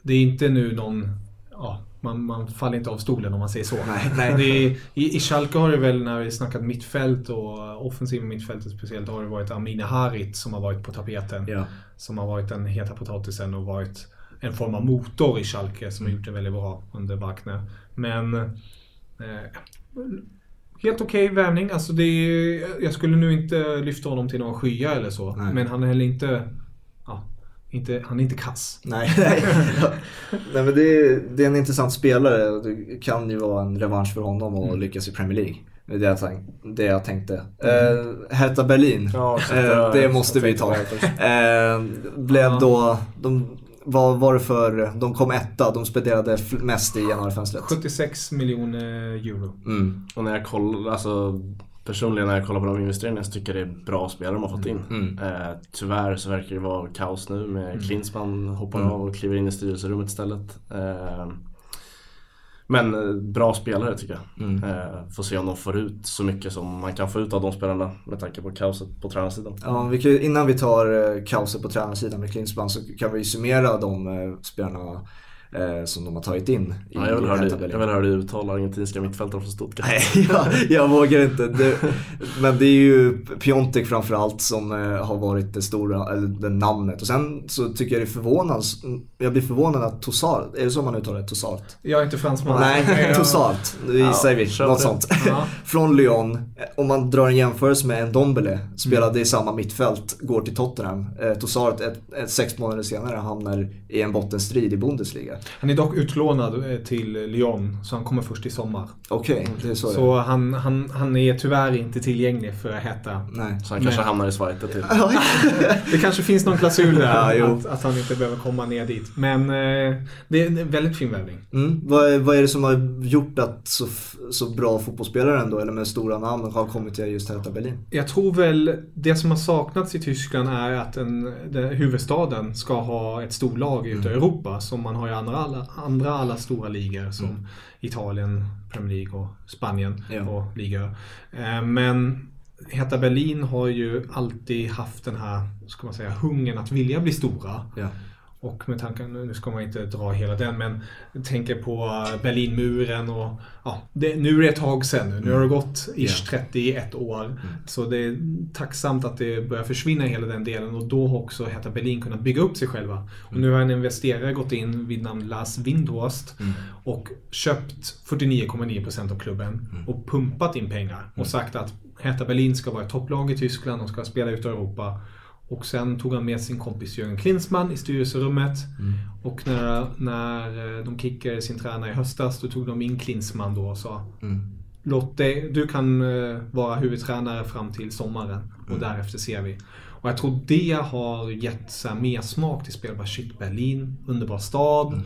det är inte nu någon... Ja, man, man faller inte av stolen om man säger så. Nej, nej. Är, i, I Schalke har det väl, när vi snackat mittfält och offensiva mittfältet speciellt, har det varit Amine Harit som har varit på tapeten. Ja. Som har varit den heta potatisen och varit en form av motor i Schalke som har gjort det väldigt bra under Wagner. Men... Eh, helt okej värvning. Alltså det är, jag skulle nu inte lyfta honom till några skyar eller så. Nej. Men han är heller inte... Inte, han är inte kass. Nej, nej. nej men det är, det är en intressant spelare det kan ju vara en revansch för honom att lyckas i Premier League. Det är det jag, tänk, det jag tänkte. Uh, Hertha Berlin, Ja, Eh, jag- det måste vi ta. Eh, blev då, de, vad var det för, de kom etta, de spenderade mest i januarifönstret. 76 miljoner euro. Mm, Och när jag kollar, alltså personligen när jag kollar på de investeringarna så tycker jag det är bra spelare de har fått in. Mm. Eh, tyvärr så verkar det vara kaos nu med Klinsmann hoppar Mm. av och kliver in i styrelserummet istället. Eh, men eh, bra spelare tycker jag. Mm. Eh, får se om de får ut så mycket som man kan få ut av de spelarna med tanke på kaoset på tränarsidan. Ja, vi kan, innan vi tar eh, kaoset på tränarsidan med Klinsmann så kan vi summera de eh, spelarna eh, som de har tagit in i Ja, jag vill höra dig, jag vill höra dig uttala argentinska mittfältare från Stuttgart. Nej, jag, jag vågar inte. Det, men det är ju Piontek framförallt som eh, har varit det stora, eller det namnet. Och sen så tycker jag det är förvånande, jag blir förvånad att Tossart, är det så man uttalar det? Tossart? Jag är inte fransman. Nej, Tossart, det Ja, säger vi. Något det. sånt. Ja. Från Lyon, om man drar en jämförelse med en Dombele, spelade i samma mittfält, går till Tottenham. Eh, Tossart, ett, ett, sex månader senare, hamnar i en bottenstrid i Bundesliga. Han är dock utlånad eh, till Lyon, så han kommer först i sommar. Okej, det är så, det är. Så han, han, han är tyvärr inte tillgänglig för att heta. Nej. Så han kanske Men- hamnar i Schweiz till. Det kanske finns någon klausul där, Ja, att, att han inte behöver komma ner dit. Men eh, det är en väldigt fin värvning. Mm. Vad, är, vad är det som har gjort att så, så bra fotbollsspelare ändå, eller med stora namn, har kommit till just Hertha Berlin? Jag tror väl det som har saknats i Tyskland är att en, den, huvudstaden ska ha ett storlag ute i Europa som man har i andra alla, andra alla stora ligor som Italien, Premier League och Spanien Ja. och ligor. Eh, Men Hertha Berlin har ju alltid haft den här, ska man säga, hungern att vilja bli stora. Ja. Och med tanken, nu ska man inte dra hela den, men tänker på Berlinmuren och ja, det, nu är det ett tag sedan nu. Nu har det gått ish 31 år. Så det är tacksamt att det börjar försvinna hela den delen och då har också Hertha Berlin kunnat bygga upp sig själva. Och nu har en investerare gått in vid namn Lars Windhorst och köpt 49,9% av klubben och pumpat in pengar och sagt att Hertha Berlin ska vara ett topplag i Tyskland, de ska spela ut i Europa Och sen tog han med sin kompis Jörgen Klinsmann i styrelserummet. Mm. Och när, när eh, de kickade sin tränare i höstas, då tog de in Klinsmann då och sa Mm. Låt dig, du kan eh, vara huvudtränare fram till sommaren och Mm. därefter ser vi. Och jag tror det har gett så här, mer smak till spel. Bara shit, Berlin, underbar stad. Mm.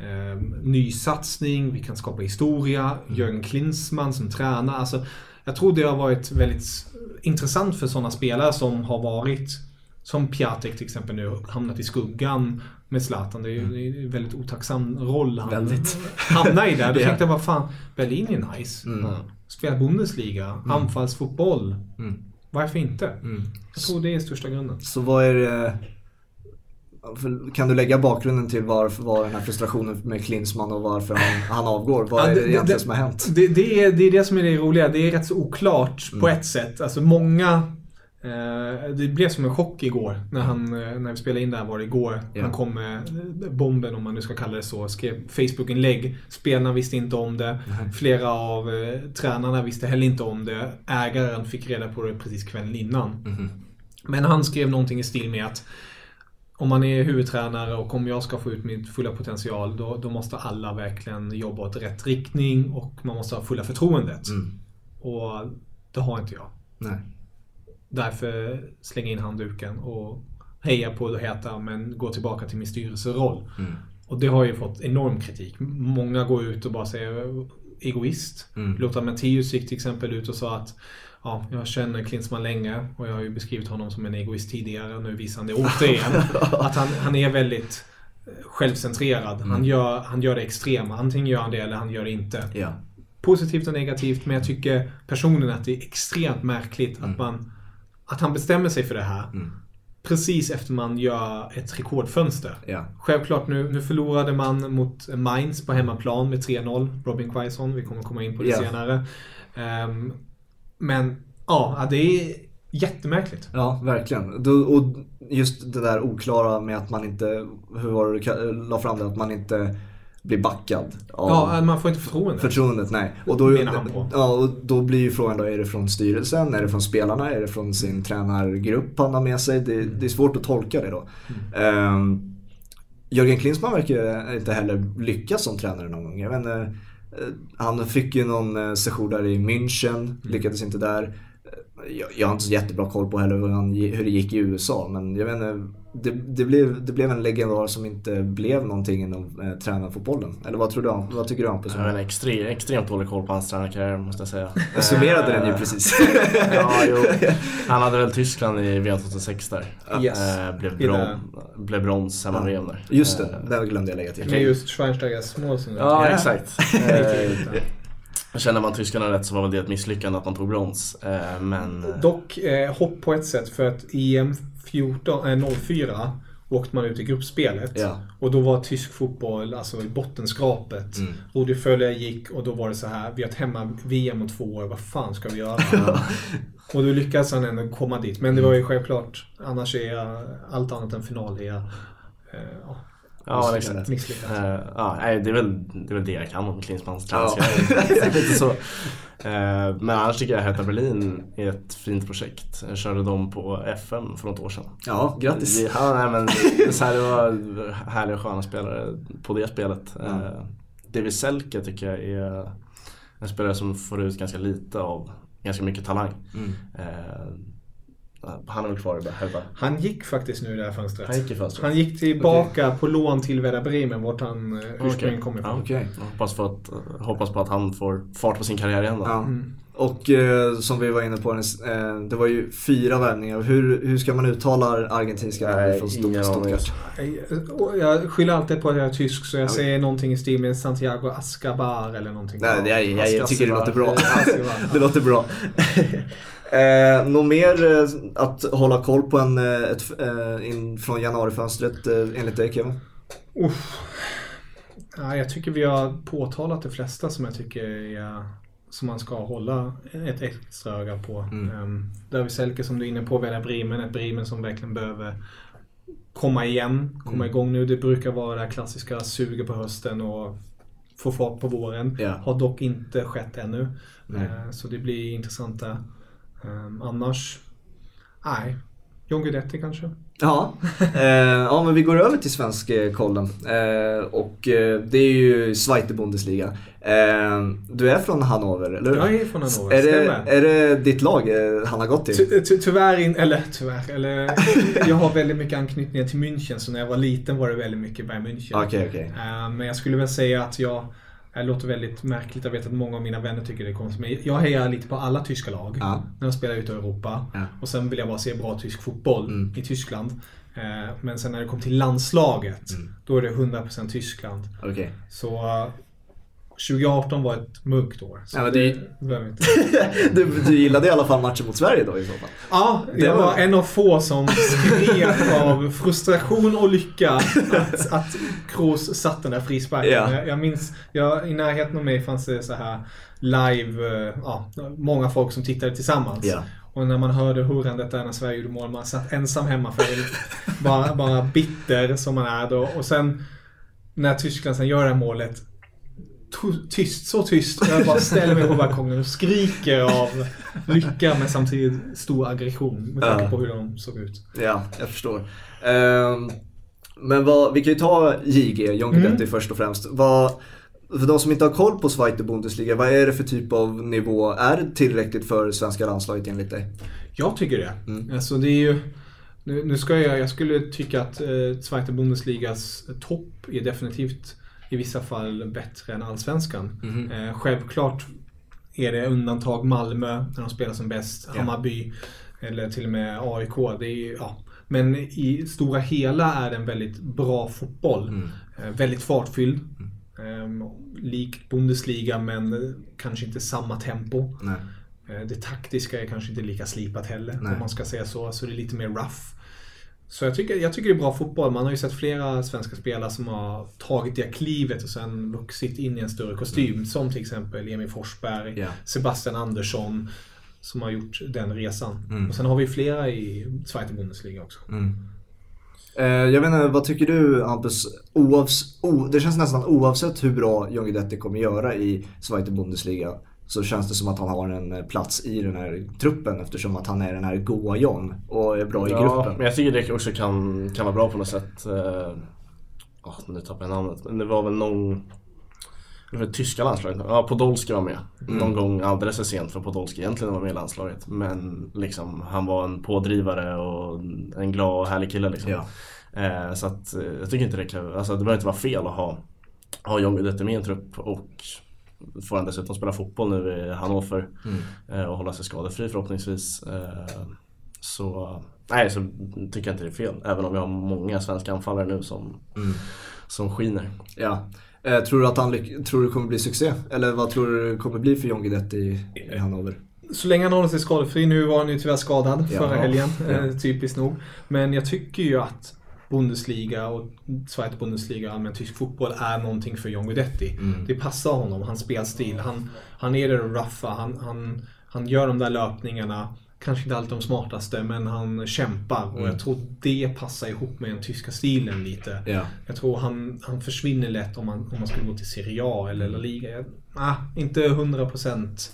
Eh, ny satsning, vi kan skapa historia. Mm. Jörgen Klinsmann som tränare. Alltså, jag tror det har varit väldigt intressant för sådana spelare som har varit som Piatek till exempel nu, hamnat i skuggan med Zlatan. Det är ju en väldigt otacksam roll han Väldigt. hamnar i där. Då Ja. tänkte jag bara fan, Berlin är nice. Mm. Spela Bundesliga, anfallsfotboll. Mm. Varför inte? Mm. Jag tror det är största grunden. Så vad är det... Kan du lägga bakgrunden till varför var den här frustrationen med Klinsmann och varför han, han avgår? Vad Ja, är det- det det- egentligen det- som har hänt? Det, det, är, det är det som är det roliga. Det är rätt så oklart på ett sätt. Alltså många... Eh, det blev som en chock igår. När, han, eh, när vi spelade in det här var det igår. Ja. Han kom med bomben, om man nu ska kalla det så. Skrev Facebook-inlägg. Spelarna visste inte om det. Flera av eh, tränarna visste heller inte om det. Ägaren fick reda på det precis kvällen innan. Mhm. Men han skrev någonting i stil med att om man är huvudtränare och om jag ska få ut min fulla potential då, då måste alla verkligen jobba åt rätt riktning och man måste ha fulla förtroendet. Mm. Och det har inte jag. Nej. Därför slänger jag in handduken och hejar på det heta men går tillbaka till min styrelseroll. Mm. Och det har ju fått enorm kritik. Många går ut och bara säger egoist. Mm. Lothar Matthäus gick till exempel ut och sa att Ja, jag känner Klinsmann länge och jag har ju beskrivit honom som en egoist tidigare och nu visar han det återigen. att han, han är väldigt eh, självcentrerad. Han, gör, han gör det extrema. Antingen gör han det eller han gör det inte. Ja. Positivt och negativt, men jag tycker personligen att det är extremt märkligt att, man, att han bestämmer sig för det här. Mm. Precis efter man gör ett rekordfönster. Ja. Självklart, nu, nu förlorade man mot Mainz på hemmaplan med 3-0. Robin Quaison, vi kommer komma in på det Ja. senare. Ehm, men ja, det är jättemärkligt. Ja, verkligen. Då, och just det där oklara med att man inte, hur var det du la fram det, att man inte blir backad Ja, man får inte förtroende. förtroendet. Nej. Och då, Menar han på. ja, och då blir ju frågan då, är det från styrelsen, är det från spelarna, är det från sin tränargrupp han har med sig? Det, det är svårt att tolka det då. Ehm, Jörgen Klinsmann verkar inte heller lyckas som tränare någon gång. Jag vet inte, eh, han fick ju någon eh, session där i München, lyckades inte där. Eh, Jag, jag har inte så jättebra koll på heller hur, han, hur det gick i USA men jag vet inte, det, det, blev, det blev en legendar som inte blev någonting inom eh, tränarfotbollen. Eller vad tror du? Vad tycker du Hampus? Jag har en extre, extremt dålig koll på hans tränarkarriär måste jag säga. Jag summerade den ju Eh, precis. ja, jo. Han hade väl Tyskland i VM 2006 där. Yes. Eh, blev, bron, det- blev brons hemma VM där. Just Eh, det, det glömde jag lägga till. Med just Schweinsteigers mål som Ja, Ja. exakt. Eh, Känner man tyskarna rätt så var väl det ett misslyckande att man tog brons. Eh, Men... Dock eh, hopp på ett sätt för att EM 14, eh, 04 åkte man ut i gruppspelet. Ja. Och då var tysk fotboll alltså i bottenskrapet. Mm. Rudi Völler gick och då var det så här, vi har ett hemma-VM om två år, vad fan ska vi göra? och då lyckades han ändå komma dit. Men det var ju självklart, annars är allt annat än final är eh, ja, Ja, exakt. misslyckat. Eh, ja, nej, det, är väl, det är väl det jag kan om Klinsmanns Ja. Lite så. Eh, men annars tycker jag Hertha Berlin är ett fint projekt. Jag körde dem på FM för något år sedan. Ja, grattis. Det, ja, nej, men det, så här, det var härliga och sköna spelare på det spelet. Ja. Eh, David Selke tycker jag är en spelare som får ut ganska lite av ganska mycket talang. Mm. Eh, han är väl kvar i Hertha. Han gick faktiskt nu i det här fönstret. Han gick i fönstret. Han gick tillbaka på lån till Werder Bremen, vart han eh, ursprungligen Okej. kom ifrån. Ja. Okej. Jag Hoppas på, att, hoppas på att han får fart på sin karriär igen då. Ja. Mm. Och eh, som vi var inne på, eh, det var ju fyra värvningar. Hur, hur ska man uttala argentinska namn Nej, från. Stuttgart? Och Jag skyller alltid på att jag är tysk så jag säger någonting i stil med Santiago Ascabar eller någonting. Nej, jag, jag, jag tycker det låter bra. Det låter bra. Eh, något mer eh, att hålla koll på en, eh, ett, eh, in, från januarifönstret eh, enligt dig Kevin? Uff. Ja, jag tycker vi har påtalat de flesta som jag tycker är, som man ska hålla ett extra öga på. Mm. Um, David Selke som du är inne på, Werder Bremen. Ett Bremen som verkligen behöver komma igen, komma Mm. igång nu. Det brukar vara det här klassiska suget på hösten och få fart på våren. Ja. Har dock inte skett ännu. Nej. Eh, Så det blir intressant där. Um, annars, nej. John Guidetti kanske? Ja, eh, ja men vi går över till svensk eh, kollen. Eh, och eh, det är ju Zweite Bundesliga. Eh, du är från Hannover, eller hur? Jag är från Hannover, är det, stämmer. är det ditt lag eh, han har gått till? Ty, ty, tyvärr, in, eller tyvärr, eller jag har väldigt mycket anknytningar till München så när jag var liten var det väldigt mycket Bayern München. Okej. Eh, men jag skulle väl säga att jag, det låter väldigt märkligt, jag vet att många av mina vänner tycker det är konstigt, men jag hejar lite på alla tyska lag Ja. när de spelar ute i Europa. Ja. Och sen vill jag bara se bra tysk fotboll Mm. i Tyskland. Eh, Men sen när det kom till landslaget, Mm. då är det 100% Tyskland. Okej. Så 2018 var ett mörkt år. Så Ja, det- det. Du, du gillade i alla fall matchen mot Sverige då i så fall? Ja, Det jag var- var en av få som skrek av frustration och lycka att, att Kroos satt den där frisparken. Ja. Jag, jag minns, jag, i närheten av mig fanns det så här live, eh, ja, många folk som tittade tillsammans. Ja. Och när man hörde hurrandet där när Sverige gjorde mål, man satt ensam hemma för bara, bara bitter som man är då. Och sen när Tyskland sen gör det här målet, tyst, så tyst. Jag bara ställer mig på balkongen och skriker av lycka men samtidigt stor aggression med tanke Ja. på hur de såg ut. Ja, jag förstår. Ehm, men vad, vi kan ju ta JG, John Guidetti Mm. först och främst. Vad, för de som inte har koll på Zweite Bundesliga, vad är det för typ av nivå? Är det tillräckligt för svenska landslaget enligt dig? Jag tycker det. Mm. Alltså det är ju... Nu, nu ska jag, jag skulle tycka att eh, Zweite Bundesligas topp är definitivt i vissa fall bättre än allsvenskan. Eh, självklart är det undantag Malmö när de spelar som bäst, Ja. Hammarby eller till och med AIK. Det är, ja. Men i stora hela är det en väldigt bra fotboll. Mm. Eh, väldigt fartfylld. Eh, likt Bundesliga men kanske inte samma tempo. Nej. Eh, Det taktiska är kanske inte lika slipat heller, Nej. om man ska säga så. Så det är lite mer rough. Så jag tycker, jag tycker det är bra fotboll. Man har ju sett flera svenska spelare som har tagit det klivet och sen vuxit in i en större kostym. Som till exempel Emil Forsberg, Mm. Ja. Sebastian Andersson. Som har gjort den resan. Mm. Och sen har vi flera i Zweite Bundesliga också. Mm. Eh, jag vet inte, vad tycker du Hampus? Oavs, o, det känns nästan oavsett hur bra John Guidetti kommer göra i Zweite Bundesliga så känns det som att han har en eh, plats i den här truppen eftersom att han är den här goa John och är bra i Ja, gruppen. men jag tycker det också kan, kan vara bra på något sätt. Åh, nu tappar jag namnet. Men det var väl någon... Det tyska landslaget. Ja, Podolski var med. Någon gång alldeles för sent för Podolski egentligen var med i landslaget. Men liksom, han var en pådrivare och en glad och härlig kille liksom. Ja. Eh, så att eh, jag tycker inte det kan... Alltså det behöver inte vara fel att ha, ha John Guidetti med i en trupp och får han dessutom spela fotboll nu i Hannover Mm. eh, och hålla sig skadefri förhoppningsvis. Eh, Så, nej, så tycker jag inte det är fel. Även om vi har många svenska anfallare nu som, Mm. som skiner. Ja. Eh, tror du att han tror du kommer bli succé? Eller vad tror du det kommer bli för John Guidetti i, i Hannover? Så länge han håller sig skadefri. Nu var han ju tyvärr skadad Ja. förra helgen. Ja. Eh, typiskt nog. Men jag tycker ju att Bundesliga och Zweite Bundesliga och allmän tysk fotboll är någonting för John Guidetti. Mm. Det passar honom, hans spelstil. Han, han är det ruffa, han, han, han gör de där löpningarna. Kanske inte alltid de smartaste, men han kämpar. Och Mm. jag tror det passar ihop med den tyska stilen lite. Ja. Jag tror han, han försvinner lätt om man, om man skulle gå till Serie A eller La Liga. Jag, ah, inte 100%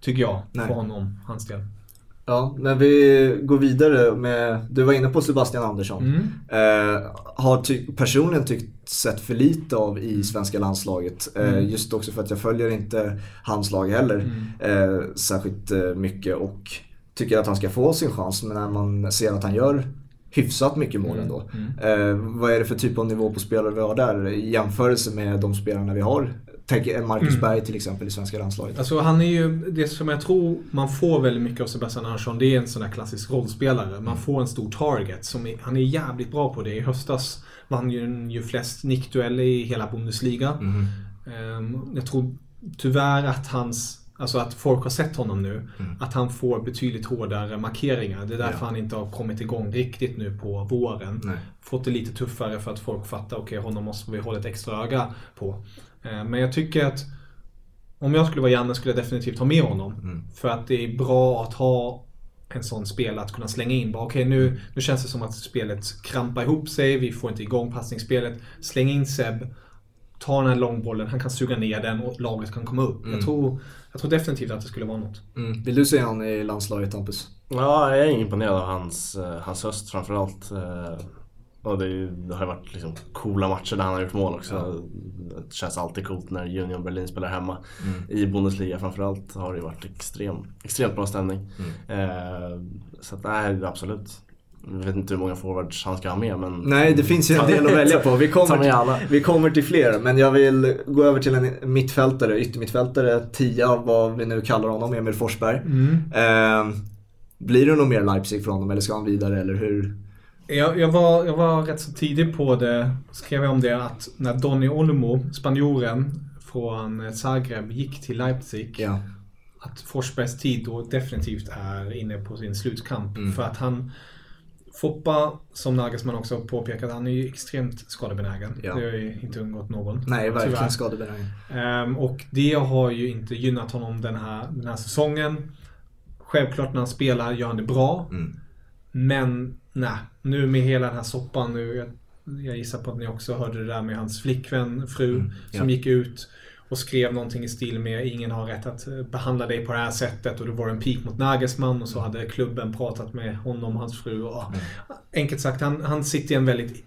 tycker jag Nej. för honom, hans del. Ja, när vi går vidare med, du var inne på Sebastian Andersson. Mm. Eh, har ty- personligen tyckt sett för lite av i svenska landslaget. Eh, Mm. Just också för att jag följer inte hans lag heller eh, särskilt eh, mycket och tycker att han ska få sin chans. Men när man ser att han gör hyfsat mycket mål ändå. Eh, vad är det för typ av nivå på spelare vi har där i jämförelse med de spelarna vi har? Tänk Marcus Mm. Berg till exempel i svenska landslaget. Alltså han är ju, det som jag tror man får väldigt mycket av Sebastian Andersson, det är en sån där klassisk rollspelare. Man får en stor target. Som är, han är jävligt bra på det. I höstas vann ju, ju flest nickdueller i hela Bundesliga. Mhm. Ehm, jag tror tyvärr att hans Alltså att folk har sett honom nu. Att han får betydligt hårdare markeringar. Det är därför Mm. Ja. han inte har kommit igång riktigt nu på våren. Nej. Fått det lite tuffare för att folk fattar, okej honom måste vi hålla ett extra öga på. Eh, Men jag tycker att om jag skulle vara Janne skulle jag definitivt ha med honom. Mm. För att det är bra att ha en sån spelare att kunna slänga in. Bara, Okej, nu, nu känns det som att spelet krampar ihop sig. Vi får inte igång passningsspelet. Släng in Seb. ta den här långbollen, han kan suga ner den och laget kan komma upp. Mm. Jag, tror, jag tror definitivt att det skulle vara något. Mm. Vill du se han i landslaget Hampus? Ja, jag är imponerad av hans, eh, hans höst framförallt. Och det, ju- det har ju varit liksom coola matcher där han har gjort mål också. Det känns alltid coolt när Union Berlin spelar hemma. I Bundesliga framförallt har det ju varit extrem, extremt bra stämning. Eh, så att, nej, absolut. Jag vet inte hur många forwards han ska ha med men... Nej, det finns ju en del att välja på. Vi kommer, till, vi kommer till fler, men jag vill gå över till en mittfältare, yttermittfältare, tia, vad vi nu kallar honom, Emil Forsberg. Eh, blir det nog mer Leipzig för honom eller ska han vidare eller hur? Jag, jag, var, jag var rätt så tidig på det, skrev jag om det, att när Donny Olmo, spanjoren från Zagreb, gick till Leipzig. Ja. Att Forsbergs tid då definitivt är inne på sin slutkamp. Mm. För att han Foppa, som Nagelsmann också påpekat, han är ju extremt skadebenägen. Ja. Det har ju inte undgått någon. Nej, verkligen tyvärr. skadebenägen. Ehm, och det har ju inte gynnat honom den här, den här säsongen. Självklart när han spelar gör han det bra. Mm. Men nej, nu med hela den här soppan nu. Jag, jag gissar på att ni också hörde det där med hans flickvän, fru, Mm, ja. som gick ut och skrev någonting i stil med ingen har rätt att eh, behandla dig på det här sättet och det var en pik mot Nagelsmann och så hade klubben pratat med honom och hans fru. Och, Enkelt sagt, han, han sitter i en väldigt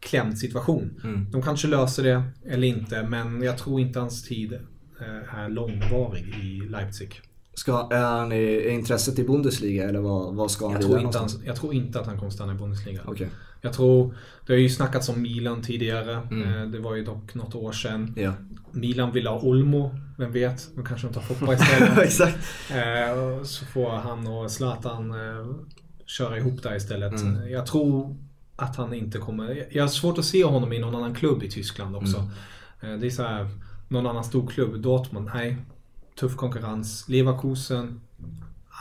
klämd situation. Mm. De kanske löser det eller inte, men jag tror inte hans tid eh, är långvarig i Leipzig. Ska, är, han i, är intresset i Bundesliga eller vad, vad ska han Jag vidare tror, inte han, någonstans? jag tror inte att han kommer stanna i Bundesliga. Okej. Jag tror, det har ju snackats om Milan tidigare. Mm. Eh, Det var ju dock något år sedan. Ja. Milan vill ha Olmo, vem vet? De kanske de tar Foppa istället. Exakt. Eh, Så får han och Zlatan eh, köra ihop där istället. Mm. Jag tror att han inte kommer... Jag har svårt att se honom i någon annan klubb i Tyskland också. Mm. Det är så här, någon annan stor klubb. Dortmund, nej. Tuff konkurrens. Leverkusen,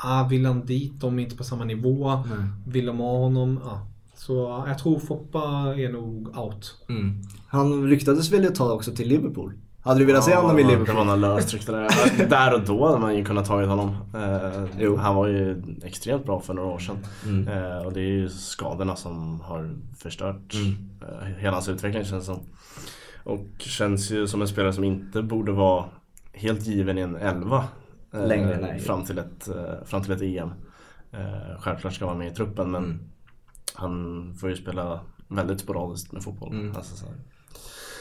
ah, vill han dit? De är inte på samma nivå. Nej. Vill de ha honom? Ja. Så jag tror Foppa är nog out. Mm. Han ryktades väl ett tag också till Liverpool? Hade du velat se honom i Det Liverpool? var något löst rykte där. där och då hade man ju kunnat tagit honom. Eh, Jo. han var ju extremt bra för några år sedan. Mm. Eh, och det är ju skadorna som har förstört Mm. eh, hela hans utveckling känns som. Och känns ju som en spelare som inte borde vara helt given i en elva. eh, Längre, nej. Fram till ett, eh, fram till ett EM. Eh, självklart ska vara med i truppen men Mm. han får ju spela väldigt sporadiskt med fotboll. Mm. Alltså, så,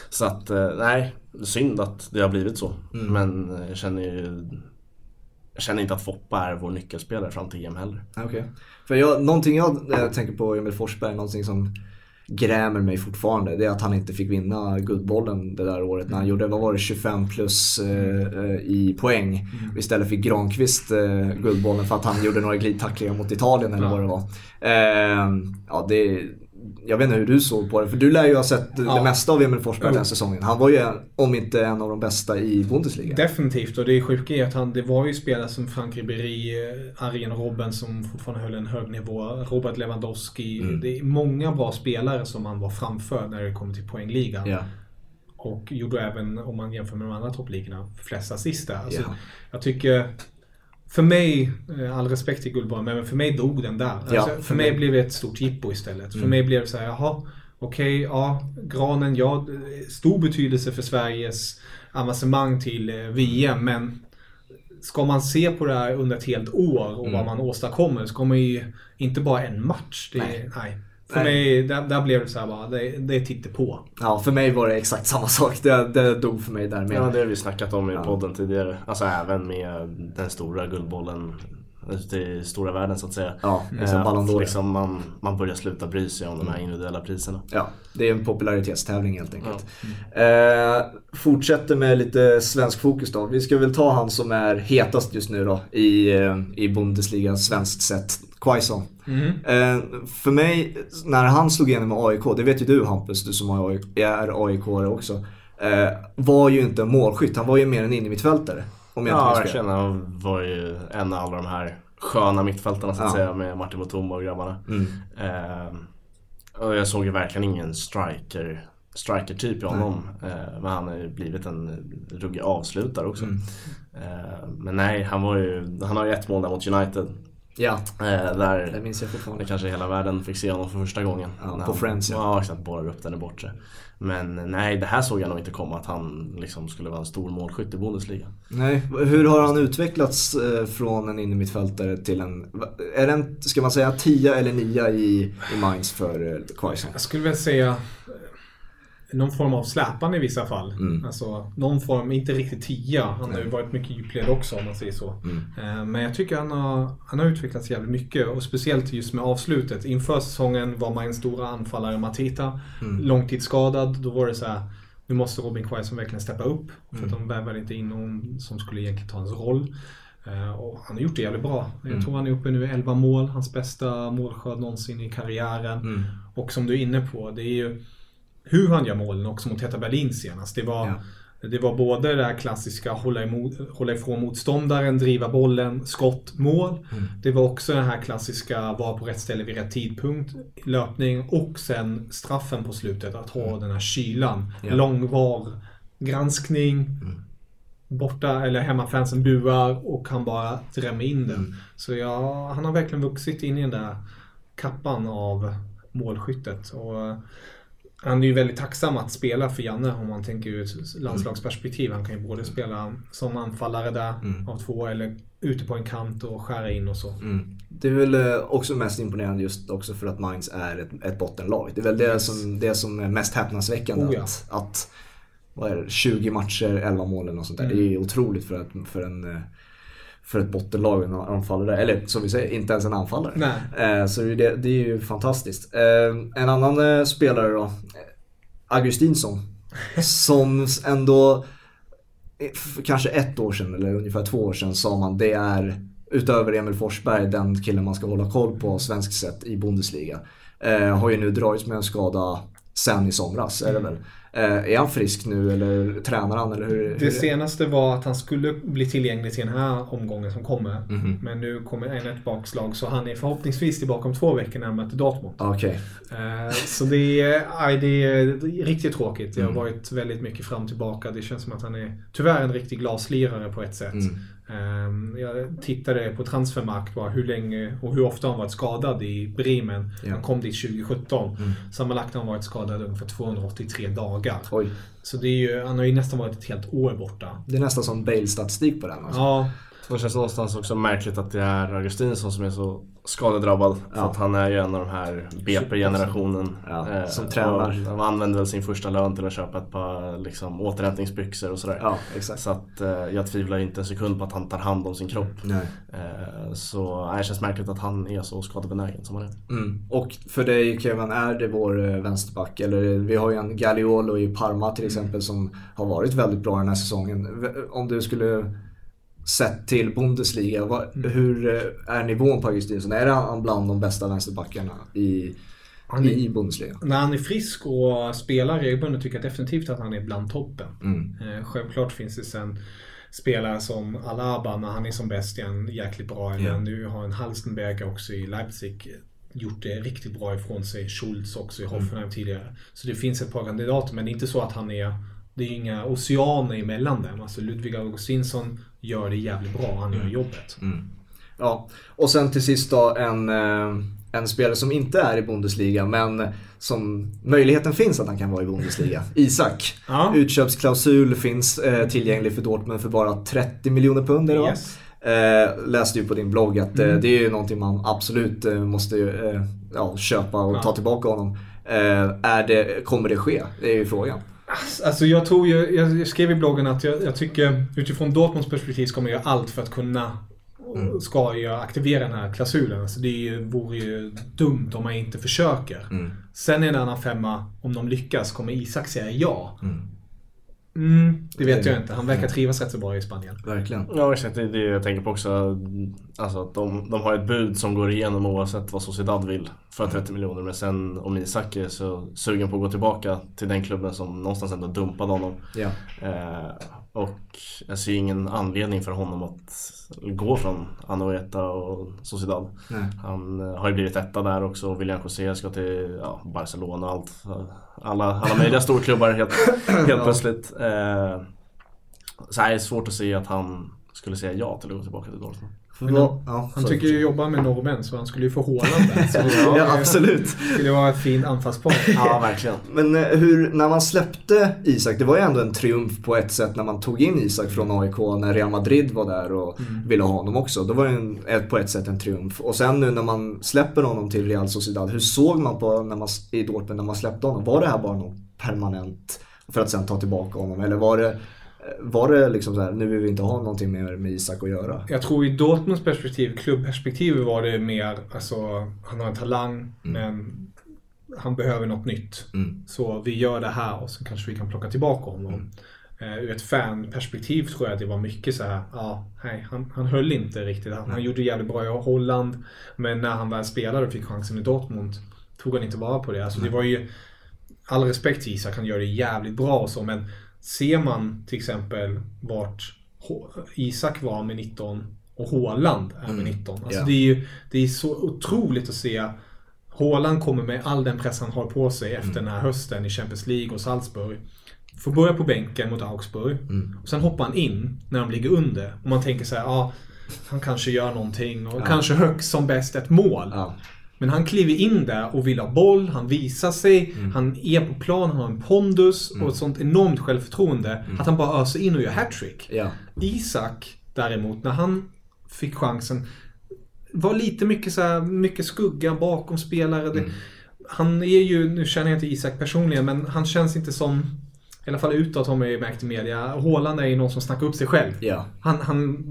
så att, nej, synd att det har blivit så. Mm. Men jag känner ju jag känner inte att Foppa är vår nyckelspelare fram till EM heller. Okej. För jag, någonting jag tänker på Emil Forsberg, någonting som grämer mig fortfarande, det är att han inte fick vinna Guldbollen det där året när han gjorde, vad var det, 25 plus eh, eh, i poäng. Och istället fick Granqvist eh, Guldbollen för att han gjorde några glidtacklingar mot Italien eller Ja. vad det var. Eh, ja, det, jag vet inte hur du såg på det, för du lär ju ha sett det Ja. mesta av Emil Forsberg den säsongen. Han var ju, en, om inte en av de bästa i Bundesliga. Definitivt och det sjuka är att han, det var ju spelare som Frank Ribéry, Arjen Robben som fortfarande höll en hög nivå, Robert Lewandowski. Mm. Det är många bra spelare som han var framför när det kommer till poängligan. Ja. Och gjorde även, om man jämför med de andra toppligorna, flest assist där. Alltså, Ja. Jag tycker, för mig, eh, all respekt till Guldbollen, men för mig dog den där. Alltså, Ja, för, för mig mig. blev det ett stort jippo istället. För Mm. mig blev det så här, jaha, okej, ja, granen, ja, stor betydelse för Sveriges avancemang till eh, VM, men ska man se på det här under ett helt år och Mm. vad man åstadkommer så kommer ju inte bara en match. Det, nej. Nej. För mig, där, där blev det så här bara, det, det är på. ja, för mig var det exakt samma sak. Det, det dog för mig där med. Ja, det har vi snackat om i Ja. podden tidigare. Alltså även med den stora guldbollen ute i stora världen så att säga. Ja, liksom Eh, Ballon att d'Or. liksom man, man börjar sluta bry sig om de Mm. här individuella priserna. Ja, det är en popularitetstävling helt enkelt. Eh, fortsätter med lite svensk fokus då. Vi ska väl ta han som är hetast just nu då i, eh, i Bundesliga svenskt sett. Quaison. Eh, för mig, när han slog igenom med AIK, det vet ju du Hampus, du som är AIK också. Eh, var ju inte en målskytt, han var ju mer en innermittfältare. Om jag Ja, verkligen. Han var ju en av alla de här sköna mittfältarna så att Ja. säga med Martin Mutumba och grabbarna. Mm. Eh, och jag såg ju verkligen ingen striker striker-typ i honom. Eh, men han har ju blivit en ruggig avslutare också. Mm. Eh, men nej, han var ju, han har ju ett mål där mot United. Ja, Eh, där det minns jag det fortfarande. kanske hela världen fick se honom för första gången. Ja, på han- Friends, ja. Ja, exakt. Borrar upp den i bortre. Men nej, det här såg jag nog inte komma att han liksom skulle vara en stor målskytt i Bundesliga. Nej, hur har han utvecklats eh, från en innermittfältare till en... Är det en, ska man säga, tia eller nia i, i Mainz för eh, Quaison? Jag skulle väl säga eh, någon form av släpande i vissa fall. Mm. Alltså någon form, inte riktigt tia. Han har ju varit mycket djupled också om man säger så. Mm. Eh, Men jag tycker han har, han har utvecklats jävligt mycket och speciellt just med avslutet. Inför säsongen var man en stora anfallare Matita Mm. långtidsskadad. Då var det så här. Nu måste Robin Quaison verkligen steppa upp. För att de värvade inte in någon som skulle egentligen ta hans roll. Eh, Och han har gjort det jävligt bra. Jag Mm. tror han är uppe nu i 11 mål. Hans bästa målskörd någonsin i karriären. Mm. Och som du är inne på, det är ju hur han gör målen också mot Heta Berlin senast. Det var, Ja. det var både det här klassiska hålla, emot, hålla ifrån motståndaren, driva bollen, skott, mål. Mm. Det var också det här klassiska vara på rätt ställe vid rätt tidpunkt, löpning och sen straffen på slutet. Att ha den här kylan. Mm. Ja. Långvar, granskning, Mm. borta eller hemmafansen buar och han bara drämmer in den. Mm. Så ja, han har verkligen vuxit in i den där kappan av målskyttet. Och han är ju väldigt tacksam att spela för Janne om man tänker ur ett landslagsperspektiv. Han kan ju både spela som anfallare där Mm. av två eller ute på en kant och skära in och så. Mm. Det är väl eh, också mest imponerande just också för att Mainz är ett, ett bottenlag. Det är väl det som, det som är mest häpnadsväckande. Oh ja. att, att vad är det, 20 matcher, 11 mål eller något sånt där. Mm. Det är otroligt för, att, för, en, eh, för ett bottenlag, en anfallare. Eller som vi säger, inte ens en anfallare. Nej. Eh, Så det, det är ju fantastiskt. Eh, En annan eh, spelare då, Augustinsson. Som ändå, kanske ett år sedan eller ungefär två år sedan sa man det är utöver Emil Forsberg den killen man ska hålla koll på svenskt sett i Bundesliga. Har ju nu dragits med en skada sen i somras är det väl. Eh, är han frisk nu eller tränar han eller hur? Det senaste var att han skulle bli tillgänglig till den här omgången som kommer. Mhm. Men nu kommer än ett bakslag så han är förhoppningsvis tillbaka om två veckor när han möter Dortmund. Okej. Eh, Så det är, det är riktigt tråkigt. Det har Mm. varit väldigt mycket fram och tillbaka. Det känns som att han är tyvärr en riktig glaslirare på ett sätt. Mm. Ehm, Jag tittade på transfermarkt bara hur länge och hur ofta han varit skadad i Bremen. Ja. Han kom dit 2017. Mm. Sammanlagt har han varit skadad ungefär 283 dagar. Oj. Så det är ju, han har ju nästan varit ett helt år borta. Det är nästan som Bale-statistik på den alltså. Ja, Så det känns någonstans också märkligt att det är Augustinsson som är så skadedrabbad. För Ja. att han är ju en av de här BP-generationen. Ja, som Eh, tränar. och Han använder väl sin första lön till att köpa ett par liksom, återhämtningsbyxor och sådär. Ja. Så att eh, jag tvivlar inte en sekund på att han tar hand om sin kropp. Nej. Eh, så det känns märkligt att han är så skadebenägen som han är. Mm. Och för dig Kevin, är det vår eh, vänsterback? Eller vi har ju en Gagliolo i Parma till exempel som har varit väldigt bra den här säsongen. Om du skulle sett till Bundesliga, vad, hur eh, är nivån på Augustinsson? Är han bland de bästa vänsterbackarna i, Han är- i Bundesliga? när han är frisk och spelar regelbundet tycker jag definitivt att han är bland toppen. Mm. Eh, Självklart finns det sen spelare som Alaba när han är som bäst han jäkligt bra. Ja. Men nu har en Halstenberger också i Leipzig gjort det riktigt bra ifrån sig. Schultz också i Hoffenheim tidigare. Så det finns ett par kandidater men det är inte så att han är det är inga oceaner emellan dem. Alltså Ludvig Augustinsson gör det jävligt bra. Han gör jobbet. Mm. Ja, och sen till sist då en, eh, en spelare som inte är i Bundesliga men som möjligheten finns att han kan vara i Bundesliga. Isak. Ja. Utköpsklausul finns eh, tillgänglig för Dortmund för bara 30 miljoner pund? Yes. Eh, läste ju på din blogg att eh, Mm. det är ju någonting man absolut eh, måste eh, ja, köpa och Ja. ta tillbaka honom. Eh, är det, kommer det ske? Det är ju frågan. Alltså jag tror ju, jag skrev i bloggen att jag, jag tycker utifrån Dortmunds perspektiv ska man göra allt för att kunna och ska ju aktivera den här klausulen. Alltså det ju, vore ju dumt om man inte försöker. Sen är en annan femma, om de lyckas, kommer Isak säga ja? Mm. Mm, det vet jag inte. Han verkar trivas rätt så bra i Spanien. Verkligen. Ja exakt, det är det jag tänker på också. Alltså att de, de har ett bud som går igenom oavsett vad Sociedad vill för 30 miljoner. Men sen om Isak är så sugen på att gå tillbaka till den klubben som någonstans ändå dumpade honom. Ja. Eh, och jag ser ingen anledning för honom att gå från Anoeta och Sociedad. Nej. Han eh, har ju blivit etta där också och William José ska till ja, Barcelona och allt. Alla, alla möjliga storklubbar helt, helt plötsligt. Eh, så här är det svårt att se att han skulle säga ja till att gå tillbaka till Dortmund. Men Ja, han, ja, han sorry. tycker ju jobba med norrmän så han skulle ju få Haaland där. Det Ja, absolut. skulle vara ett fint anfallspar. Ja, verkligen. Men eh, hur, när man släppte Isak, det var ju ändå en triumf på ett sätt när man tog in Isak från AIK när Real Madrid var där och ville ha honom också. Då var det en, på ett sätt en triumf. Och sen nu när man släpper honom till Real Sociedad, hur såg man på när man, i Dortmund när man släppte honom? Var det här bara något permanent för att sen ta tillbaka honom? Eller var det, var det liksom så här, nu vill vi inte ha någonting mer med Isak att göra? Jag tror i Dortmunds perspektiv, klubbperspektiv var det mer, alltså han har en talang men han behöver något nytt. Mm. Så vi gör det här och så kanske vi kan plocka tillbaka honom. Eh, ur ett fanperspektiv tror jag att det var mycket så här, ja, nej, han, han höll inte riktigt. Han, han gjorde jävligt bra i Holland. Men när han väl spelade och fick chansen i Dortmund tog han inte vara på det. Alltså det var ju, all respekt till Isak, han gör det jävligt bra och så, men ser man till exempel vart Isak var med 19 och Haaland är med 19. Alltså Ja. det, är ju, det är så otroligt att se Haaland kommer med all den press han har på sig efter den här hösten i Champions League och Salzburg. Får börja på bänken mot Augsburg. Och sen hoppar han in när de ligger under. Och man tänker så här, ja, han kanske gör någonting och kanske högst som bäst ett mål. Ja. Men han kliver in där och vill ha boll, han visar sig, Mm. han är på plan, han har en pondus och ett sånt enormt självförtroende att han bara öser in och gör hattrick. Ja. Isak däremot, när han fick chansen, var lite mycket så här, mycket skugga bakom spelare. Det, Han är ju, nu känner jag inte Isak personligen, men han känns inte som, i alla fall utåt har man ju märkt i media, Haaland är ju någon som snackar upp sig själv. Ja. Han, han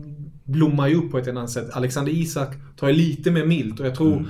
blommar ju upp på ett annat sätt. Alexander Isak tar ju lite mer milt och jag tror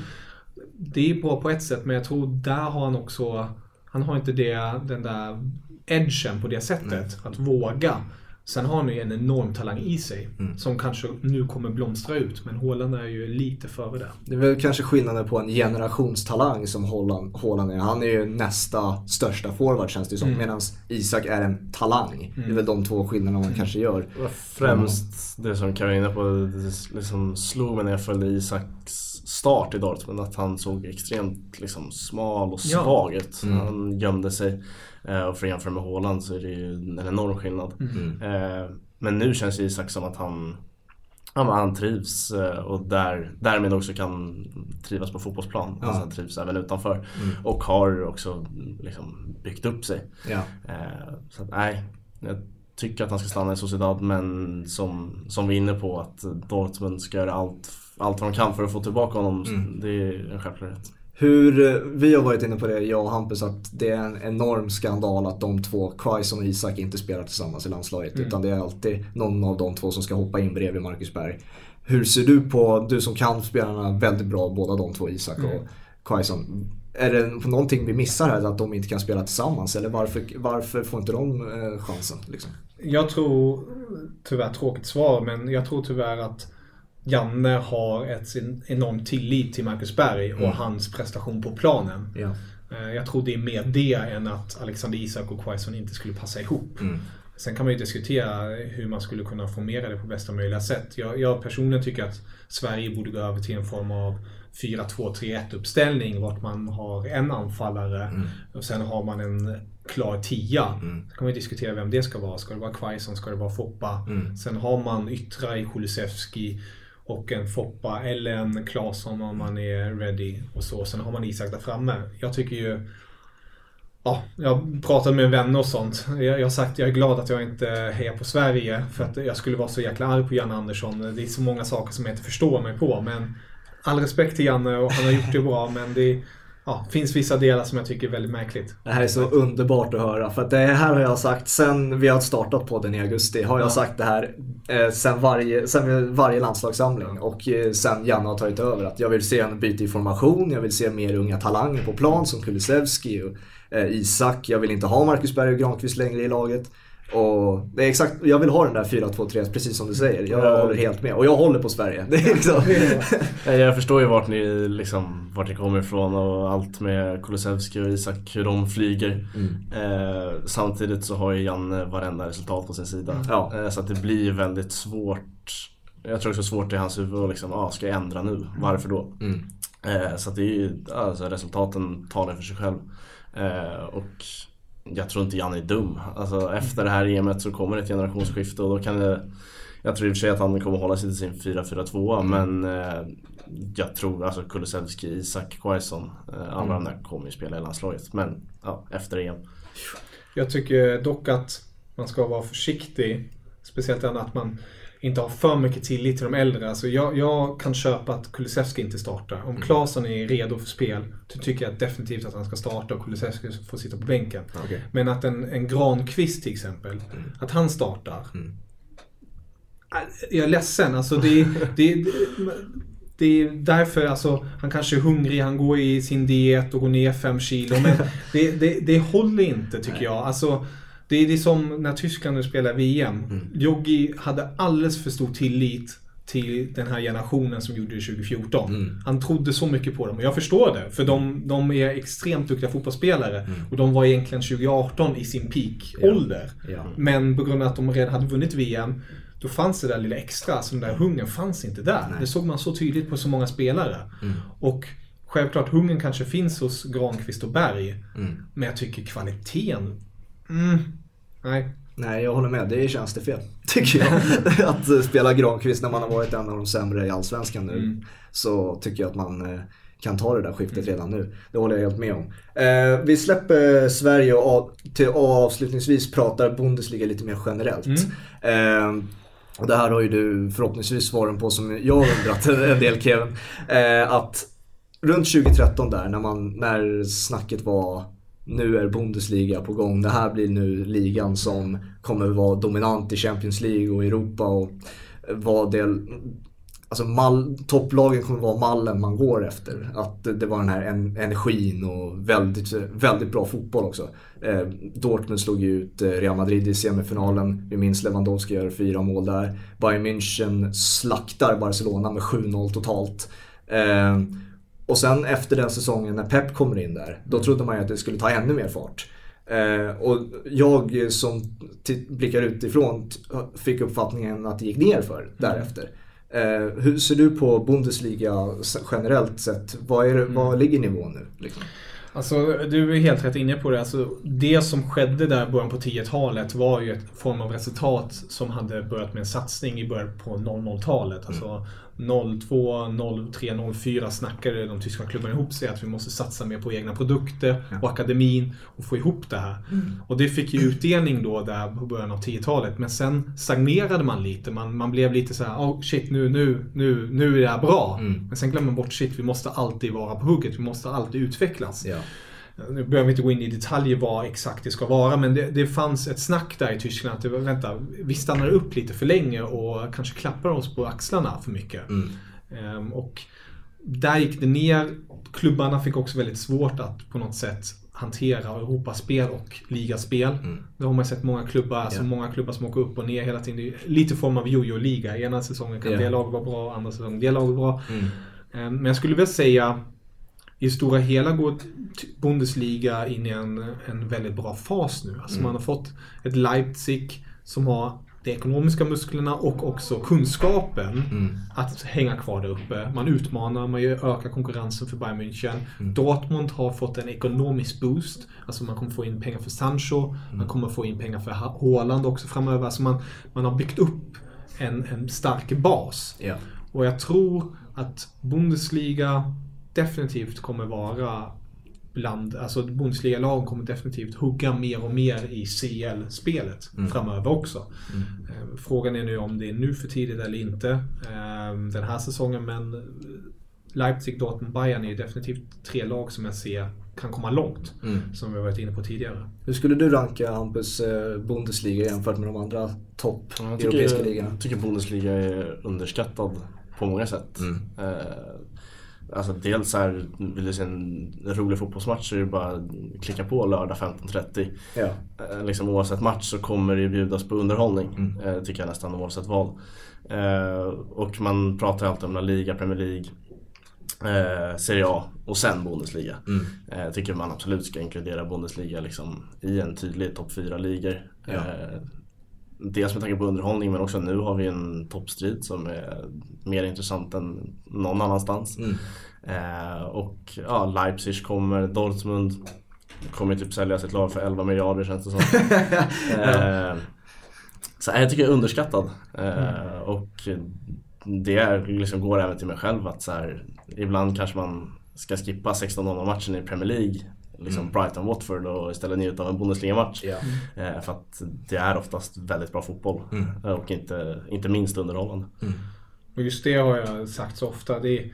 det är bra på ett sätt men jag tror där har han också han har inte det, den där edgen på det sättet. Att våga. Sen har han ju en enorm talang i sig som kanske nu kommer blomstra ut. Men Haaland är ju lite före det. Det är väl kanske skillnaden på en generationstalang som Haaland, Haaland är. Han är ju nästa största forward känns det som. Medan Isak är en talang. Det är väl de två skillnaderna man kanske gör. Främst det som inne på, det liksom slog mig när jag följde Isaks start i Dortmund. Att han såg extremt liksom, smal och Ja. svag ut. Han gömde sig. Eh, Och för att jämföra med Haaland så är det ju en enorm skillnad. Eh, Men nu känns Isak som att han Ja, han trivs eh, och där, därmed också kan trivas på fotbollsplan. Alltså han trivs även utanför. Och har också liksom byggt upp sig. Ja. Eh, Så att, nej, jag tycker att han ska stanna i Sociedad men som, som vi är inne på att Dortmund ska göra allt, allt vad de kan för att få tillbaka honom. Det är en självklarhet. Hur, eh, vi har varit inne på det, jag och Hampus, att det är en enorm skandal att de två, Quaison och Isak, inte spelar tillsammans i landslaget. Utan det är alltid någon av de två som ska hoppa in bredvid Marcus Berg. Hur ser du på, du som kan spelarna väldigt bra, båda de två, Isak och Quaison. Är det någonting vi missar här, att de inte kan spela tillsammans? Eller varför, varför får inte de eh, chansen? Liksom? Jag tror, tyvärr tråkigt svar, men jag tror tyvärr att Janne har ett sin enorm tillit till Marcus Berg och hans prestation på planen. Ja. Eh, Jag tror det är mer det än att Alexander Isak och Quaison inte skulle passa ihop. Sen kan man ju diskutera hur man skulle kunna formera det på bästa möjliga sätt. Jag, jag personligen tycker att Sverige borde gå över till en form av 4-2-3-1 uppställning vart man har en anfallare och sen har man en klar tia. Sen kan man ju diskutera vem det ska vara. Ska det vara Quaison? Ska det vara Foppa? Sen har man yttrar i Kulusevski och en Foppa eller en Claesson om man är ready och så. Sen har man Isak där framme. Jag tycker ju Ja, jag pratar med vänner och sånt. Jag, jag har sagt att jag är glad att jag inte hejar på Sverige. För att jag skulle vara så jäkla arg på Janne Andersson. Det är så många saker som jag inte förstår mig på. Men all respekt till Janne och han har gjort det bra. Men det ja, finns vissa delar som jag tycker är väldigt märkligt. Det här är så underbart att höra. För att det här har jag sagt sen vi har startat podden i augusti. Har jag Ja. sagt det här eh, sen, varje, sen varje landslagssamling. Och eh, sen Janne har tagit över. Att jag vill se en byte i formation. Jag vill se mer unga talanger på plan som Kulusevski och eh, Isak. Jag vill inte ha Marcus Berg och Granqvist längre i laget. Och det är exakt, jag vill ha den där 4-2-3 precis som du säger. Jag Ja. håller helt med. Och jag håller på Sverige. Det är liksom... Eh, Jag förstår ju vart ni, liksom, vart ni kommer ifrån och allt med Kulusevski och Isak, hur de flyger. Eh, samtidigt så har ju Janne varenda resultat på sin sida. Ja. Eh, så att det blir väldigt svårt. Jag tror också svårt i hans huvud att liksom, ah, ska jag ändra nu? Varför då? Eh, så att det är ju, alltså resultaten talar för sig själv. Eh, och jag tror inte Jan är dum. Alltså, efter det här EMet så kommer ett generationsskifte och då kan det jag tror i och för sig att han kommer hålla sig till sin 4-4-2 mm. men eh, jag tror alltså Kulusevski, Isak, Quaison, eh, alla mm. de där kommer ju spela i landslaget. Men ja, efter EM. Jag tycker dock att man ska vara försiktig. Speciellt att man inte har för mycket tillit till de äldre. Alltså jag, jag kan köpa att Kulusevski inte startar. Om mm. Klasen är redo för spel, så tycker jag definitivt att han ska starta och Kulusevski får sitta på bänken. Okay. Men att en, en Granqvist till exempel, mm. att han startar. Mm. Jag är ledsen. Alltså det, det, det, det är därför alltså, han kanske är hungrig, han går i sin diet och går ner 5 kilo. Men det, det, det håller inte tycker jag. Alltså, det är, det som när Tyskland nu spelar VM. Mm. Hade alldeles för stor tillit till den här generationen som gjorde det 2014. Mm. Han trodde så mycket på dem och jag förstår det. För de, de är extremt duktiga fotbollsspelare. Mm. Och de var egentligen 2018 i sin peak-ålder. Ja. Ja. Men på grund av att de redan hade vunnit VM då fanns det där lilla extra, alltså den där hungern fanns inte där. Nej. Det såg man så tydligt på så många spelare. Mm. Och självklart, hungern kanske finns hos Granqvist och Berg. Mm. Men jag tycker kvaliteten, mm, nej. Nej, jag håller med. Det är tjänstefel, tycker jag. att spela Granqvist när man har varit en av de sämre i Allsvenskan nu. Mm. Så tycker jag att man eh, kan ta det där skiftet mm. redan nu. Det håller jag helt med om. Eh, vi släpper Sverige och, till, avslutningsvis pratar Bundesliga lite mer generellt. Mm. Eh, och det här har ju du förhoppningsvis svaren på som jag har undrat en del Kevin. Eh, att runt 2013 där när, man, när snacket var nu är Bundesliga på gång. Det här blir nu ligan som kommer vara dominant i Champions League och Europa och vad det... alltså mall, topplagen kommer vara mallen man går efter. Att det var den här energin och väldigt, väldigt bra fotboll också. Eh, Dortmund slog ju ut eh, Real Madrid i semifinalen. Vi minns Lewandowski gör fyra mål där. Bayern München slaktar Barcelona med 7-0 totalt. Eh, och sen efter den säsongen när Pep kommer in där, då trodde man ju att det skulle ta ännu mer fart. Eh, och jag som blickar utifrån fick uppfattningen att det gick ner för därefter. Eh, hur ser du på Bundesliga generellt sett? Vad, är, mm. vad ligger nivån nu? Liksom? Alltså, du är helt rätt inne på det. Alltså, det som skedde där i början på 10-talet var ju ett form av resultat som hade börjat med en satsning i början på 00-talet. Alltså, mm. 02, 03, 04 snackade de tyska klubbarna ihop sig att vi måste satsa mer på egna produkter och akademin och få ihop det här. Mm. Och det fick ju utdelning då där på början av 10-talet. Men sen stagnerade man lite. Man, man blev lite så här, oh shit nu, nu, nu, nu är det här bra. Mm. Men sen glömmer man bort, shit vi måste alltid vara på hugget. Vi måste alltid utvecklas. Ja. Nu behöver vi inte gå in i detaljer vad exakt det ska vara, men det, det fanns ett snack där i Tyskland att det, vänta, vi stannar upp lite för länge och kanske klappar oss på axlarna för mycket. Mm. Um, och där gick det ner. Klubbarna fick också väldigt svårt att på något sätt hantera Europaspel och ligaspel. Mm. Det har man sett många klubbar, yeah. alltså många klubbar som åker upp och ner hela tiden. Det är lite form av jojo-liga. Ena säsongen kan yeah. det laget vara bra, andra säsongen det laget vara bra. Mm. Um, men jag skulle vilja säga i stora hela går Bundesliga in i en, en väldigt bra fas nu. Alltså mm. Man har fått ett Leipzig som har de ekonomiska musklerna och också kunskapen mm. att hänga kvar där uppe. Man utmanar, man ökar konkurrensen för Bayern München. Mm. Dortmund har fått en ekonomisk boost. Alltså man kommer få in pengar för Sancho, mm. man kommer få in pengar för Haaland också framöver. Alltså man, man har byggt upp en, en stark bas. Ja. Och jag tror att Bundesliga definitivt kommer vara bland, alltså Bundesliga-lagen kommer definitivt hugga mer och mer i CL-spelet mm. framöver också. Mm. Eh, frågan är nu om det är nu för tidigt eller inte eh, den här säsongen men Leipzig, Dortmund, Bayern är definitivt tre lag som jag ser kan komma långt. Mm. Som vi varit inne på tidigare. Hur skulle du ranka Hampus eh, Bundesliga jämfört med de andra topp europeiska ligorna? Jag tycker Bundesliga är underskattad på många sätt. Mm. Alltså dels är vill du se en rolig fotbollsmatch så är det bara att klicka på lördag 15.30. Ja. Eh, liksom oavsett match så kommer det bjudas på underhållning. Mm. Eh, tycker jag nästan oavsett val. Eh, och man pratar alltid om La Liga, Premier League, Serie A och sen Bundesliga. Mm. Jag tycker man absolut ska inkludera Bundesliga liksom i en tydlig topp 4-ligor. Ja dels med tanke på underhållning men också nu har vi en toppstrid som är mer intressant än någon annanstans. Mm. Eh, och ja, Leipzig kommer, Dortmund kommer typ sälja sitt lag för 11 miljarder känns det som. eh, så jag tycker jag är underskattad. Eh, och det liksom går även till mig själv att så här, ibland kanske man ska skippa 16-0 matchen i Premier League liksom mm. Brighton-Watford och istället njuta av en Bundesliga-match. Ja. Eh, för att det är oftast väldigt bra fotboll mm. och inte, inte minst underhållande. Mm. Och just det har jag sagt så ofta. Det är,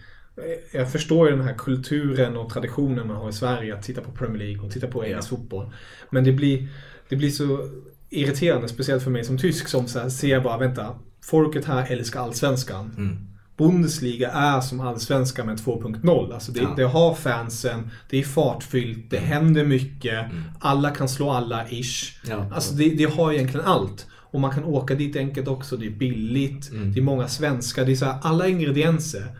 jag förstår ju den här kulturen och traditionen man har i Sverige att titta på Premier League och titta på engelsk fotboll. Men det blir, det blir så irriterande, speciellt för mig som tysk, som så här, ser bara, vänta, folket här älskar allsvenskan. Mm. Bundesliga är som allsvenskan med 2.0. Alltså det, ja. det, har fansen, det är fartfyllt, det mm. händer mycket, mm. alla kan slå alla ish. Ja. Alltså det, det, har egentligen allt. Och man kan åka dit enkelt också, det är billigt, mm. det är många svenskar, det är så här, alla ingredienser.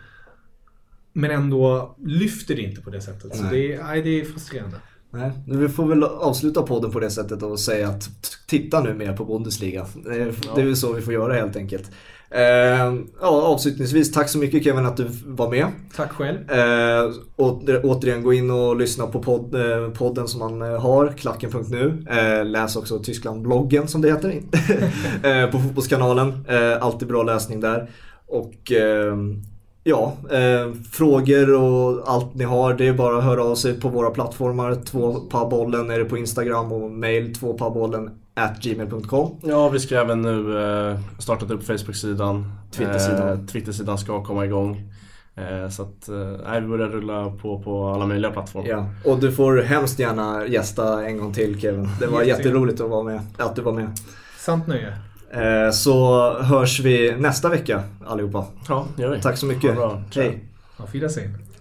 Men ändå lyfter det inte på det sättet. Nej. Så det är, nej, det är frustrerande. Nej, vi får väl avsluta podden på det sättet och säga att titta nu mer på Bundesliga. Det är, ja. det är väl så vi får göra helt enkelt. Eh, ja, avslutningsvis, tack så mycket Kevin att du var med. Tack själv. Eh, åter, återigen, gå in och lyssna på podd, eh, podden som man eh, har, klacken.nu. Eh, läs också Tyskland-bloggen som det heter eh, på Fotbollskanalen. Eh, alltid bra läsning där. Och Ja, eh, frågor och allt ni har, det är bara att höra av sig på våra plattformar. Tvåpabollen är det på Instagram och mail tvåpabollen at gmail.com. Ja, vi ska även nu eh, startat upp Facebook-sidan. Twitter-sidan. Eh, Twitter-sidan ska komma igång. Eh, så att eh, vi börjar rulla på på alla möjliga plattformar. Ja, och du får hemskt gärna gästa en gång till Kevin. Det var jätteroligt att, vara med, att du var med. Sant nöje. Eh, så hörs vi nästa vecka allihopa. Ja, gör vi. Tack så mycket. Bra. Hej. Auf Wiedersehen.